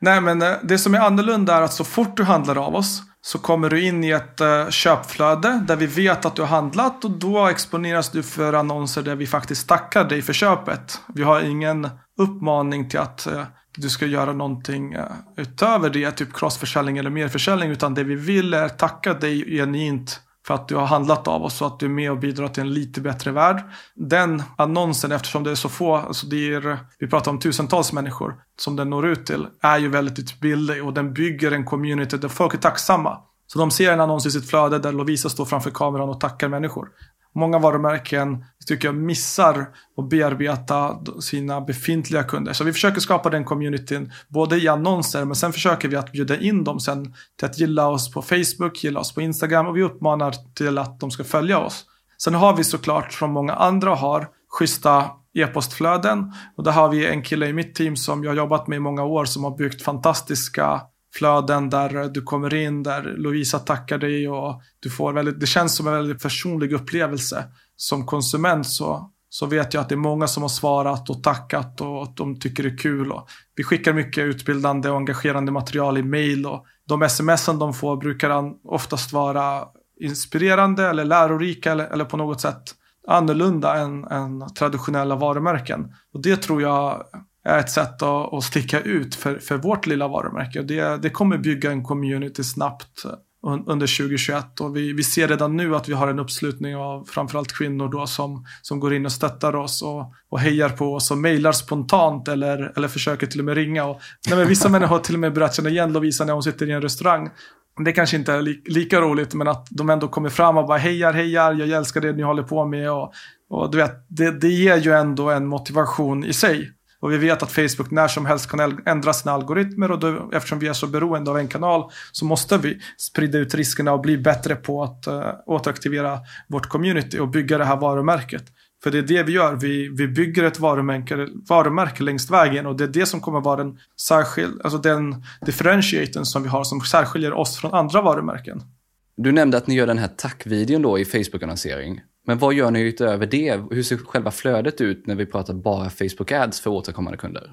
Nej, men eh, det som är annorlunda är att så fort du handlar av oss så kommer du in i ett eh, köpflöde där vi vet att du har handlat och då exponeras du för annonser där vi faktiskt tackar dig för köpet. Vi har ingen uppmaning till att eh, du ska göra någonting eh, utöver det, typ crossförsäljning eller merförsäljning, utan det vi vill är tacka dig genuint för att du har handlat av oss och att du är med och bidrar till en lite bättre värld. Den annonsen, eftersom det är så få, alltså det är, vi pratar om tusentals människor som den når ut till, är ju väldigt billig och den bygger en community där folk är tacksamma. Så de ser en annons i sitt flöde där Lovisa står framför kameran och tackar människor. Många varumärken tycker jag missar att bearbeta sina befintliga kunder. Så vi försöker skapa den communityn både i annonser men sen försöker vi att bjuda in dem sen till att gilla oss på Facebook, gilla oss på Instagram och vi uppmanar till att de ska följa oss. Sen har vi såklart som många andra har schyssta e-postflöden och där har vi en kille i mitt team som jag har jobbat med i många år som har byggt fantastiska flöden där du kommer in, där Lovisa tackar dig och du får väldigt, det känns som en väldigt personlig upplevelse. Som konsument så, så vet jag att det är många som har svarat och tackat och att de tycker det är kul. Och vi skickar mycket utbildande och engagerande material i mail och de sms de får brukar oftast vara inspirerande eller lärorika eller, eller på något sätt annorlunda än, än traditionella varumärken. Och det tror jag är ett sätt att, att sticka ut för, för vårt lilla varumärke. Det, det kommer bygga en community snabbt under 2021 och vi, vi ser redan nu att vi har en uppslutning av framförallt kvinnor då som, som går in och stöttar oss och, och hejar på oss och mejlar spontant eller, eller försöker till och med ringa. Och, nej, men vissa människor har till och med börjat känna igen Lovisa när hon sitter i en restaurang. Det kanske inte är li, lika roligt men att de ändå kommer fram och bara hejar, hejar, jag älskar det ni håller på med och, och du vet, det, det ger ju ändå en motivation i sig. Och vi vet att Facebook när som helst kan ändra sina algoritmer och då, eftersom vi är så beroende av en kanal så måste vi sprida ut riskerna och bli bättre på att uh, återaktivera vårt community och bygga det här varumärket. För det är det vi gör. Vi, vi bygger ett varumärke, varumärke längst vägen och det är det som kommer vara den särskild, alltså den differentiaten som vi har som särskiljer oss från andra varumärken. Du nämnde att ni gör den här tackvideon då i Facebook-annonsering. Men vad gör ni utöver det? Hur ser själva flödet ut när vi pratar bara Facebook Ads för återkommande kunder?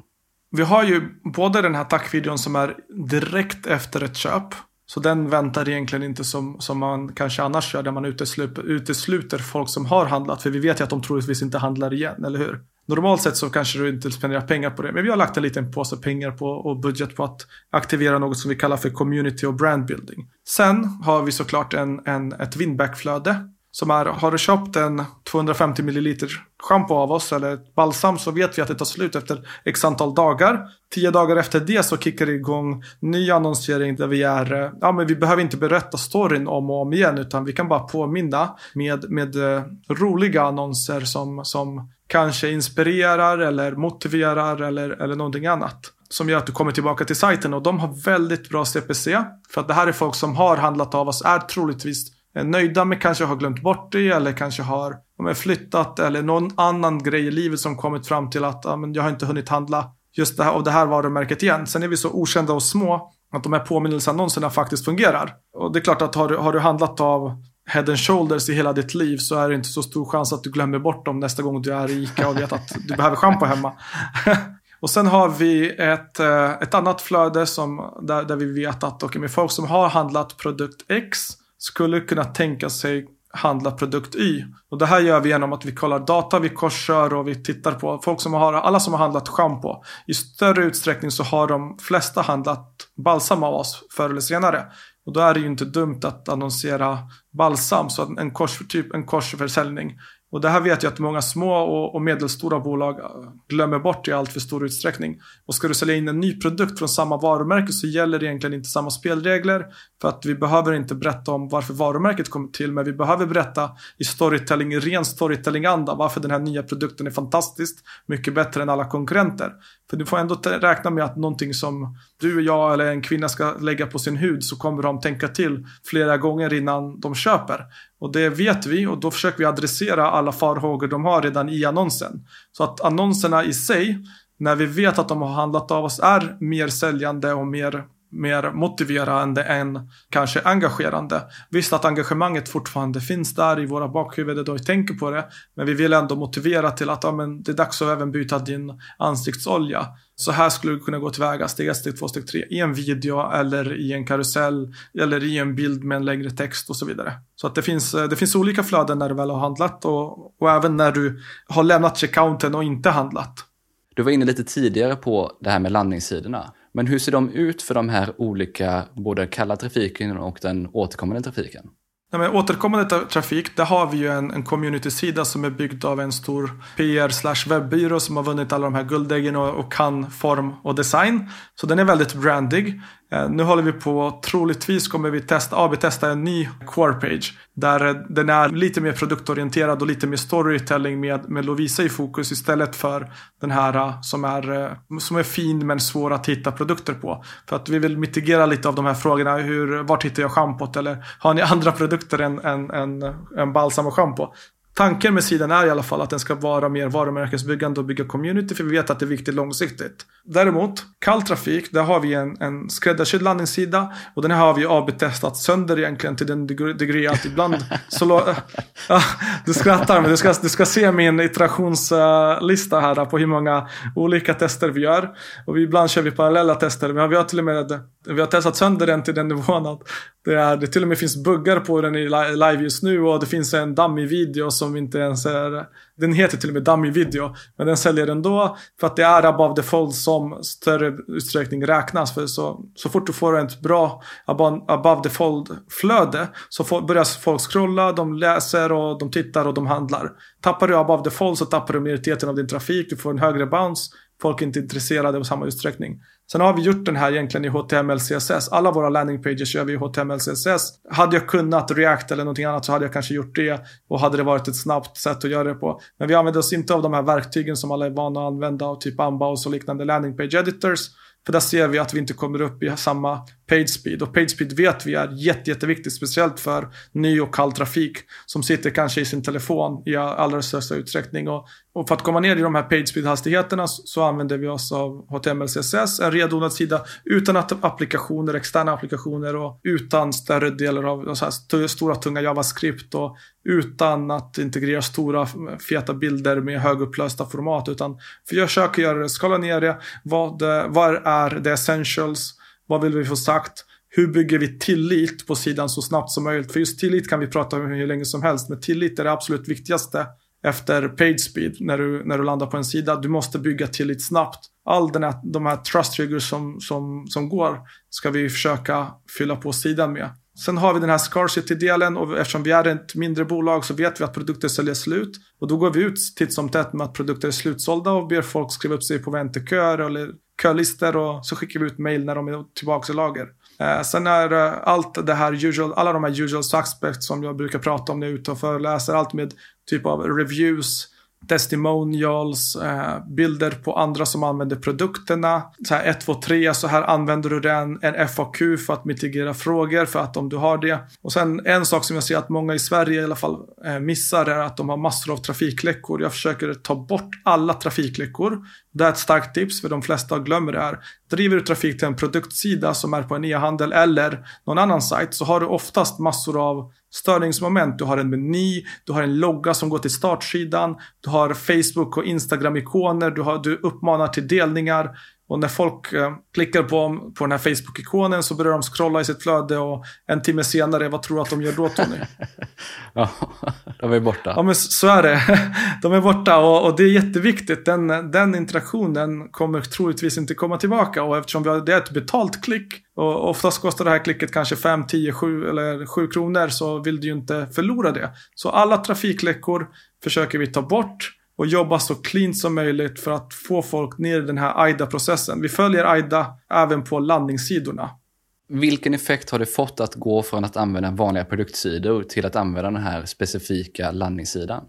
Vi har ju både den här tackvideon som är direkt efter ett köp. Så den väntar egentligen inte som, som man kanske annars gör där man utesluter, utesluter folk som har handlat. För vi vet ju att de troligtvis inte handlar igen, eller hur? Normalt sett så kanske du inte spenderar pengar på det. Men vi har lagt en liten påse pengar på och budget på att aktivera något som vi kallar för community och brandbuilding. Sen har vi såklart en, en, ett winbackflöde som är, har du köpt en 250 ml schampo av oss eller ett balsam så vet vi att det tar slut efter x antal dagar. Tio dagar efter det så kickar det igång ny annonsering där vi är, eh, ja men vi behöver inte berätta storyn om och om igen utan vi kan bara påminna med, med eh, roliga annonser som, som kanske inspirerar eller motiverar eller, eller någonting annat. Som gör att du kommer tillbaka till sajten och de har väldigt bra CPC. För att det här är folk som har handlat av oss, är troligtvis Eh, nöjda med kanske har glömt bort det eller kanske har de flyttat eller någon annan grej i livet som kommit fram till att ja, men jag har inte hunnit handla just det här, av det här varumärket igen. Sen är vi så okända och små att de här påminnelseannonserna faktiskt fungerar. Och det är klart att har du, har du handlat av Head and Shoulders i hela ditt liv så är det inte så stor chans att du glömmer bort dem nästa gång du är i ICA och vet att du behöver schampo hemma. och sen har vi ett, eh, ett annat flöde som, där, där vi vet att okay, med folk som har handlat produkt X skulle kunna tänka sig handla produkt Y. Och det här gör vi genom att vi kollar data, vi korsar och vi tittar på folk som har, alla som har handlat schampo. I större utsträckning så har de flesta handlat balsam av oss förr eller senare. Och då är det ju inte dumt att annonsera balsam, så en, kors, typ en korsförsäljning. Och det här vet jag att många små och, medelstora bolag äh, glömmer bort i allt för stor utsträckning. Och ska du sälja in en ny produkt från samma varumärke så gäller det egentligen inte samma spelregler. För att vi behöver inte berätta om varför varumärket kom till, men vi behöver berätta i storytelling, i ren storytelling-anda, varför den här nya produkten är fantastiskt mycket bättre än alla konkurrenter. För du får ändå räkna med att någonting som du, och jag eller en kvinna ska lägga på sin hud så kommer de tänka till flera gånger innan de köper. Och det vet vi och då försöker vi adressera alla farhågor de har redan i annonsen. Så att annonserna i sig, när vi vet att de har handlat av oss, är mer säljande och mer mer motiverande än kanske engagerande. Visst att engagemanget fortfarande finns där i våra bakhuvuden då vi tänker på det. Men vi vill ändå motivera till att ja, men det är dags att även byta din ansiktsolja. Så här skulle du kunna gå tillväga steg 1, steg 2, steg 3 i en video eller i en karusell eller i en bild med en längre text och så vidare. Så att det finns, eh, det finns olika flöden när du väl har handlat och, och även när du har lämnat checkouten och inte handlat. Du var inne lite tidigare på det här med landningssidorna. Men hur ser de ut för de här olika, både kalla trafiken och den återkommande trafiken? Nej, men återkommande trafik, där har vi ju en, en community-sida som är byggd av en stor PR slash webbyrå som har vunnit alla de här guldäggen och, och kan form och design. Så den är väldigt brandig. Eh, nu håller vi på, troligtvis kommer vi testa, AB-testa en ny core page. Där eh, den är lite mer produktorienterad och lite mer storytelling med, med Lovisa i fokus istället för den här eh, som är, som är fin men svår att hitta produkter på. För att vi vill mitigera lite av de här frågorna. Hur, vart hittar jag schampot? Eller har ni andra produkter än, än, än, än balsam och schampo? Tanken med sidan är i alla fall att den ska vara mer varumärkesbyggande och bygga community för vi vet att det är viktigt långsiktigt. Däremot, kall trafik, där har vi en, en skräddarsydd landningssida och den här har vi AB-testat sönder egentligen till den degree att ibland så ja, ah, Du skrattar men du ska, du ska se min iterationslista här på hur många olika tester vi gör. Och vi, ibland kör vi parallella tester. Men vi har till och med vi har testat sönder den till den nivån att det, är, det till och med finns buggar på den i live just nu och det finns en dummy video som inte ens är den heter till och med dummy video. Men den säljer ändå för att det är above default som större utsträckning räknas. För så, så fort du får ett bra above default-flöde så får, börjar folk scrolla, de läser och de tittar och de handlar. Tappar du above default så tappar du majoriteten av din trafik, du får en högre bounce. Folk är inte intresserade i samma utsträckning. Sen har vi gjort den här egentligen i HTML CSS. Alla våra landing pages gör vi i HTML CSS. Hade jag kunnat React eller någonting annat så hade jag kanske gjort det. Och hade det varit ett snabbt sätt att göra det på. Men vi använder oss inte av de här verktygen som alla är vana att använda. Av typ Unbows och liknande landing page editors. För där ser vi att vi inte kommer upp i samma page speed. Och page speed vet vi är jätte, jätteviktigt, speciellt för ny och kall trafik som sitter kanske i sin telefon i allra största utsträckning. Och, och för att komma ner i de här page speed-hastigheterna så använder vi oss av HTML CSS, en renodlad sida utan att applikationer, externa applikationer och utan större delar av så här, stora tunga JavaScript och utan att integrera stora feta bilder med högupplösta format utan försöka göra det, skala ner det, vad, vad är the essentials, vad vill vi få sagt? Hur bygger vi tillit på sidan så snabbt som möjligt? För just tillit kan vi prata om hur länge som helst, men tillit är det absolut viktigaste efter page speed när du, när du landar på en sida. Du måste bygga tillit snabbt. All den här, de här trust triggers som, som, som går ska vi försöka fylla på sidan med. Sen har vi den här scarcity-delen och eftersom vi är ett mindre bolag så vet vi att produkter säljer slut. Och då går vi ut titt som tätt med att produkter är slutsålda och ber folk skriva upp sig på vänteköer eller kölistor och så skickar vi ut mail när de är tillbaka i lager. Eh, sen är eh, allt det här usual, alla de här usual suspects som jag brukar prata om när jag är ute och föreläser, allt med typ av reviews, testimonials, eh, bilder på andra som använder produkterna. Så här 1, 2, 3, så här använder du den, en FAQ för att mitigera frågor för att om du har det. Och sen en sak som jag ser att många i Sverige i alla fall eh, missar är att de har massor av trafikläckor. Jag försöker ta bort alla trafikläckor. Det är ett starkt tips för de flesta glömmer det här. Driver du trafik till en produktsida som är på en e-handel eller någon annan sajt så har du oftast massor av störningsmoment. Du har en meny, du har en logga som går till startsidan, du har Facebook och Instagram-ikoner, du, du uppmanar till delningar. Och när folk eh, klickar på, på den här Facebook-ikonen så börjar de scrolla i sitt flöde och en timme senare, vad tror du att de gör då Tony? ja, de är borta. Ja, men så är det. De är borta och, och det är jätteviktigt. Den, den interaktionen kommer troligtvis inte komma tillbaka och eftersom vi har, det är ett betalt klick och oftast kostar det här klicket kanske 5, 10, 7 eller 7 kronor så vill du ju inte förlora det. Så alla trafikläckor försöker vi ta bort och jobba så clean som möjligt för att få folk ner i den här AIDA-processen. Vi följer AIDA även på landningssidorna. Vilken effekt har det fått att gå från att använda vanliga produktsidor till att använda den här specifika landningssidan?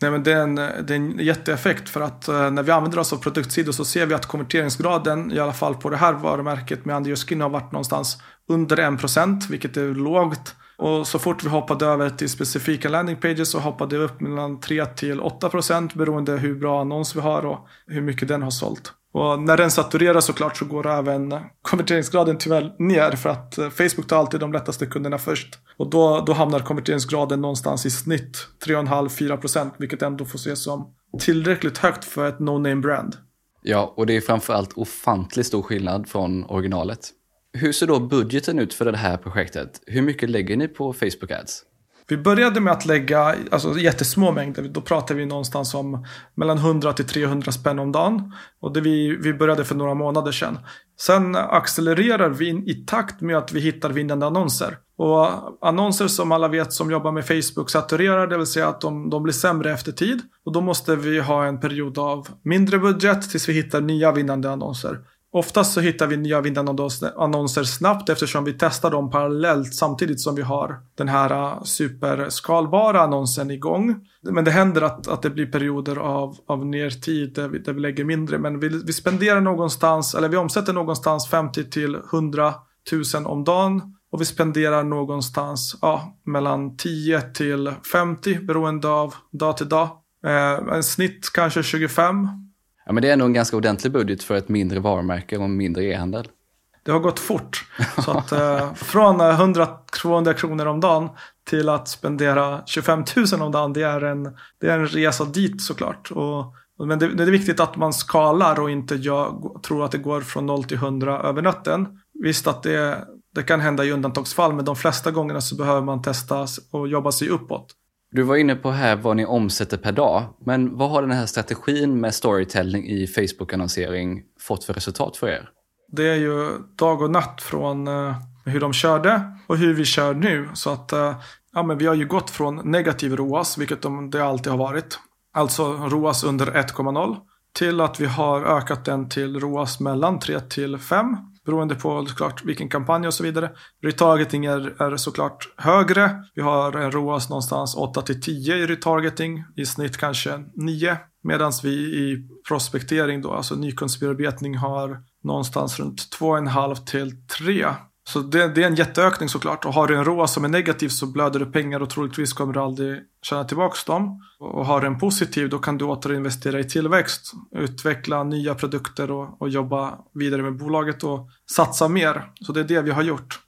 Nej, men det, är en, det är en jätteeffekt för att uh, när vi använder oss av produktsidor så ser vi att konverteringsgraden, i alla fall på det här varumärket med Under Skin har varit någonstans under 1% vilket är lågt. Och så fort vi hoppade över till specifika landing pages så hoppade det upp mellan 3 till 8 procent beroende hur bra annons vi har och hur mycket den har sålt. Och när den saturerar såklart så går även konverteringsgraden tyvärr ner för att eh, Facebook tar alltid de lättaste kunderna först. Och då, då hamnar konverteringsgraden någonstans i snitt 3,5-4% vilket ändå får ses som tillräckligt högt för ett no-name brand. Ja, och det är framförallt ofantligt stor skillnad från originalet. Hur ser då budgeten ut för det här projektet? Hur mycket lägger ni på Facebook Ads? Vi började med att lägga alltså, jättesmå mängder. Då pratar vi någonstans om mellan 100 till 300 spänn om dagen. Och det vi, vi började för några månader sedan. Sen accelererar vi i takt med att vi hittar vinnande annonser. Och annonser som alla vet som jobbar med Facebook saturerar, det vill säga att de, de blir sämre efter tid. Och då måste vi ha en period av mindre budget tills vi hittar nya vinnande annonser. Oftast så hittar vi nya vinnande annonser snabbt eftersom vi testar dem parallellt samtidigt som vi har den här äh, superskalbara annonsen igång. Men det händer att, att det blir perioder av, av nertid där vi, där vi lägger mindre. Men vi, vi spenderar någonstans, eller vi omsätter någonstans 50 till 100 000 om dagen. Och vi spenderar någonstans ja, mellan 10 till 50 beroende av dag till dag. Eh, en snitt kanske 25 Ja, men det är nog en ganska ordentlig budget för ett mindre varumärke och en mindre e-handel. Det har gått fort. Så att, eh, från eh, 100-200 kronor om dagen till att spendera 25 000 om dagen, det är en, det är en resa dit såklart. Och, men det, det, är viktigt att man skalar och inte jag, tror att det går från 0 till 100 över natten. Visst att det, det kan hända i undantagsfall, men de flesta gångerna så behöver man testa och jobba sig uppåt. Du var inne på här vad ni omsätter per dag, men vad har den här strategin med storytelling i Facebook-annonsering fått för resultat för er? Det är ju dag och natt från eh, hur de körde och hur vi kör nu. Så att eh, ja, men vi har ju gått från negativ ROAS, vilket de, det alltid har varit, alltså ROAS under 1,0, till att vi har ökat den till ROAS mellan 3 till 5 beroende på såklart vilken kampanj och så vidare. Retargeting är, är såklart högre. Vi har en ROAS någonstans 8 till 10 i retargeting, i snitt kanske 9. Medan vi i prospektering då, alltså nykundsbearbetning har någonstans runt 2,5 till 3. Så det, det, är en jätteökning såklart. Och har du en ROA som är negativ så blöder du pengar och troligtvis kommer du aldrig tjäna tillbaka dem. Och har du en positiv då kan du återinvestera i tillväxt, utveckla nya produkter och, och jobba vidare med bolaget och satsa mer. Så det är det vi har gjort.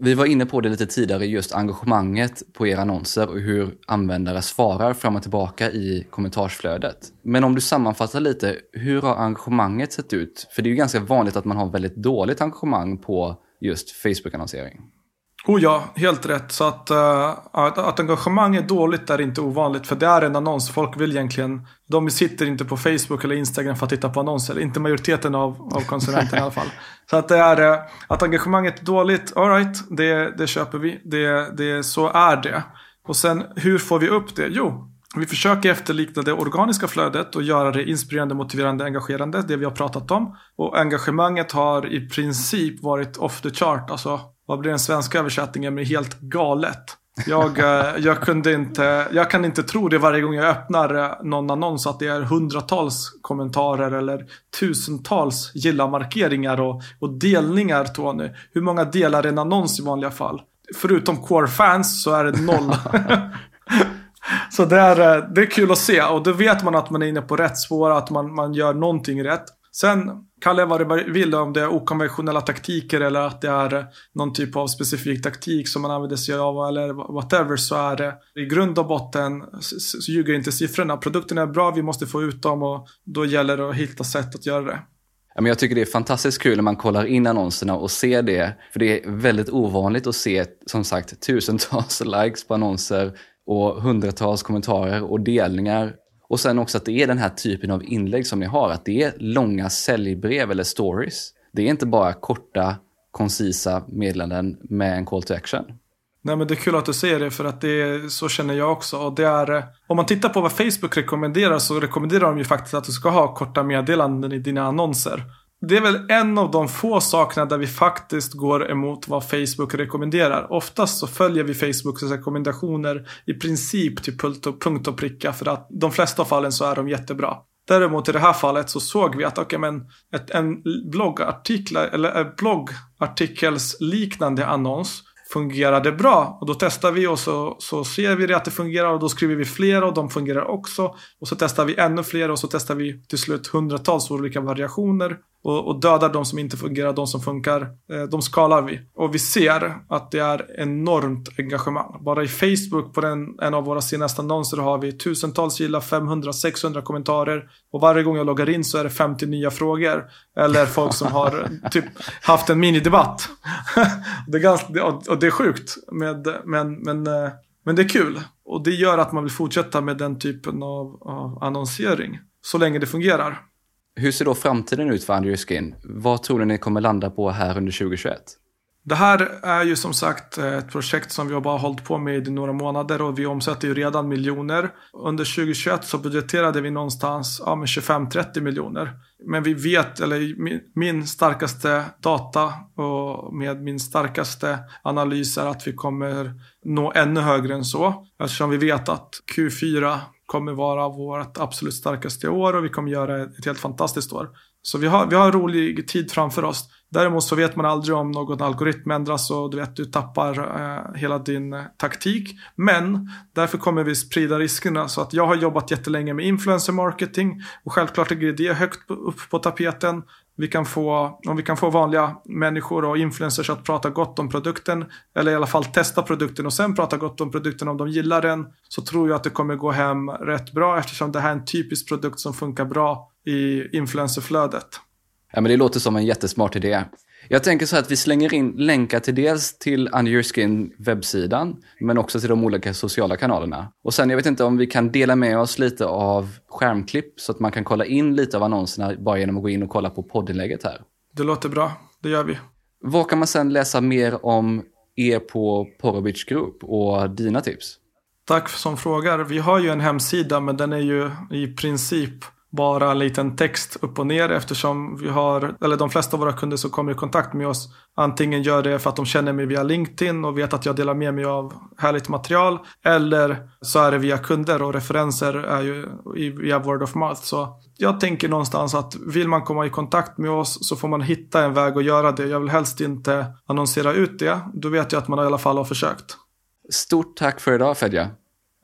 Vi var inne på det lite tidigare, just engagemanget på era annonser och hur användare svarar fram och tillbaka i kommentarsflödet. Men om du sammanfattar lite, hur har engagemanget sett ut? För det är ju ganska vanligt att man har väldigt dåligt engagemang på just Facebook-annonsering. Oh ja, helt rätt. Så att, uh, att, att engagemang är dåligt är inte ovanligt. För det är en annons. Folk vill egentligen. De sitter inte på Facebook eller Instagram för att titta på annonser. Inte majoriteten av, av konsumenterna i alla fall. Så att det är uh, att engagemanget är dåligt. Alright, det, det köper vi. Det, det, så är det. Och sen hur får vi upp det? Jo, vi försöker efterlikna det organiska flödet och göra det inspirerande, motiverande, engagerande. Det vi har pratat om. Och engagemanget har i princip varit off the chart. Alltså, vad blir den svenska översättningen med helt galet? Jag, eh, jag, kunde inte, jag kan inte tro det varje gång jag öppnar eh, någon annons att det är hundratals kommentarer eller tusentals gilla-markeringar och, och delningar Tony. Hur många delar en annons i vanliga fall? Förutom core fans så är det noll. Så det är, eh, det är kul att se och då vet man att man är inne på rätt spår, att man, man gör någonting rätt. Sen kalla vad du vill, om det är okonventionella taktiker eller att det är eh, någon typ av specifik taktik som man använder sig av eller whatever så är det i grund och botten så ljuger inte siffrorna. Produkterna är bra, vi måste få ut dem och då gäller det att hitta sätt att göra det. men jag tycker det är fantastiskt kul när man kollar in annonserna och ser det. För det är väldigt ovanligt att se, som sagt, tusentals likes på annonser och hundratals kommentarer och delningar. Och sen också att det är den här typen av inlägg som ni har, att det är långa säljbrev eller stories. Det är inte bara korta, koncisa meddelanden med en call to action. Nej men det är kul att du säger det för att det är, så känner jag också. Och det är, eh, om man tittar på vad Facebook rekommenderar så rekommenderar de ju faktiskt att du ska ha korta meddelanden i dina annonser. Det är väl en av de få sakerna där vi faktiskt går emot vad Facebook rekommenderar. Oftast så följer vi Facebooks rekommendationer i princip till punkt och, pricka för att de flesta fallen så är de jättebra. Däremot i det här fallet så såg vi att okay, men ett, en bloggartikel eller bloggartikels liknande annons fungerade bra. Och då testar vi och så, så ser vi det att det fungerar och då skriver vi fler och de fungerar också. Och så testar vi ännu fler och så testar vi till slut hundratals olika variationer och, och dödar de som inte fungerar, de som funkar, eh, de skalar vi. Och vi ser att det är enormt engagemang. Bara i Facebook på den, en av våra senaste annonser har vi tusentals gilla, 500-600 kommentarer. Och varje gång jag loggar in så är det 50 nya frågor. Eller folk som har typ haft en minidebatt. det är ganska, och det är sjukt. Med, men, men, eh, men det är kul. Och det gör att man vill fortsätta med den typen av, av annonsering. Så länge det fungerar. Hur ser då framtiden ut för Your Skin? Vad tror ni kommer landa på här under 2021? Det här är ju som sagt eh, ett projekt som vi har bara hållit på med i några månader och vi omsätter ju redan miljoner. Under 2021 så budgeterade vi någonstans ja, 25-30 miljoner. Men vi vet, eller min starkaste data och med min starkaste analys är att vi kommer nå ännu högre än så. Eftersom vi vet att Q4 kommer vara vårt absolut starkaste år och vi kommer göra ett helt fantastiskt år. Så vi har, vi har en rolig tid framför oss. Däremot så vet man aldrig om någon algoritm ändras och du vet du tappar eh, hela din eh, taktik. Men därför kommer vi sprida riskerna så att jag har jobbat jättelänge med influencer marketing och självklart ligger det högt upp på tapeten vi kan få, om vi kan få vanliga människor och influencers att prata gott om produkten eller i alla fall testa produkten och sen prata gott om produkten om de gillar den så tror jag att det kommer gå hem rätt bra eftersom det här är en typisk produkt som funkar bra i influencerflödet. Ja, men det låter som en jättesmart idé. Jag tänker så här att vi slänger in länkar till dels till Under Your Skin webbsidan, men också till de olika sociala kanalerna. Och sen, jag vet inte om vi kan dela med oss lite av skärmklipp så att man kan kolla in lite av annonserna bara genom att gå in och kolla på poddinlägget här. Det låter bra, det gör vi. Vad kan man sen läsa mer om er på Porobic Group och dina tips? Tack som frågar. Vi har ju en hemsida men den är ju i princip bara en liten text upp och ner eftersom vi har, eller de flesta av våra kunder som kommer i kontakt med oss antingen gör det för att de känner mig via LinkedIn och vet att jag delar med mig av härligt material eller så är det via kunder och referenser är ju via word of mouth. Så jag tänker någonstans att vill man komma i kontakt med oss så får man hitta en väg att göra det. Jag vill helst inte annonsera ut det. Då vet jag att man i alla fall har försökt. Stort tack för idag Fedja.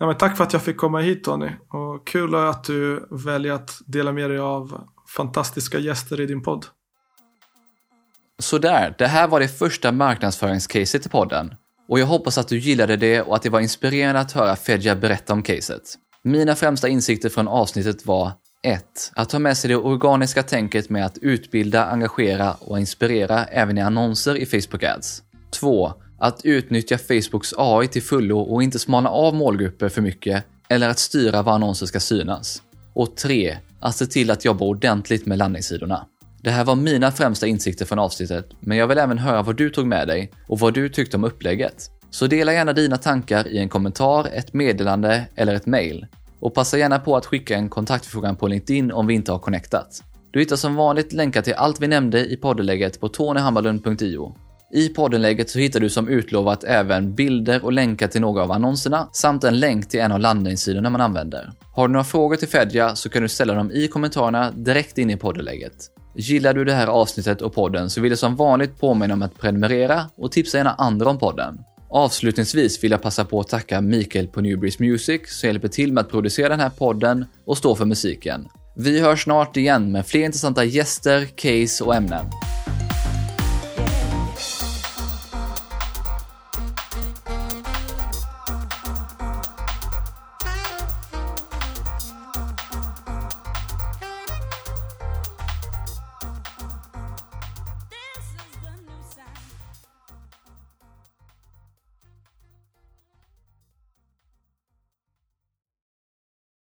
Ja, men tack för att jag fick komma hit Tony. Och kul att du väljer att dela med dig av fantastiska gäster i din podd. Sådär, det här var det första marknadsföringscaset i podden. Och jag hoppas att du gillade det och att det var inspirerande att höra Fedja berätta om caset. Mina främsta insikter från avsnittet var 1. Att ta med sig det organiska tänket med att utbilda, engagera och inspirera även i annonser i Facebook Ads. 2. Att utnyttja Facebooks AI till fullo och inte smalna av målgrupper för mycket eller att styra var annonser ska synas. Och 3. Att se till att jobba ordentligt med landningssidorna. Det här var mina främsta insikter från avsnittet, men jag vill även höra vad du tog med dig och vad du tyckte om upplägget. Så dela gärna dina tankar i en kommentar, ett meddelande eller ett mail. Och passa gärna på att skicka en kontaktförfrågan på LinkedIn om vi inte har connectat. Du hittar som vanligt länkar till allt vi nämnde i poddeläget på tonyhammarlund.io. I poddenläget så hittar du som utlovat även bilder och länkar till några av annonserna samt en länk till en av landningssidorna man använder. Har du några frågor till Fedja så kan du ställa dem i kommentarerna direkt in i poddenläget. Gillar du det här avsnittet och podden så vill jag som vanligt påminna om att prenumerera och tipsa gärna andra om podden. Avslutningsvis vill jag passa på att tacka Mikael på Newbreeze Music som hjälper till med att producera den här podden och stå för musiken. Vi hörs snart igen med fler intressanta gäster, case och ämnen.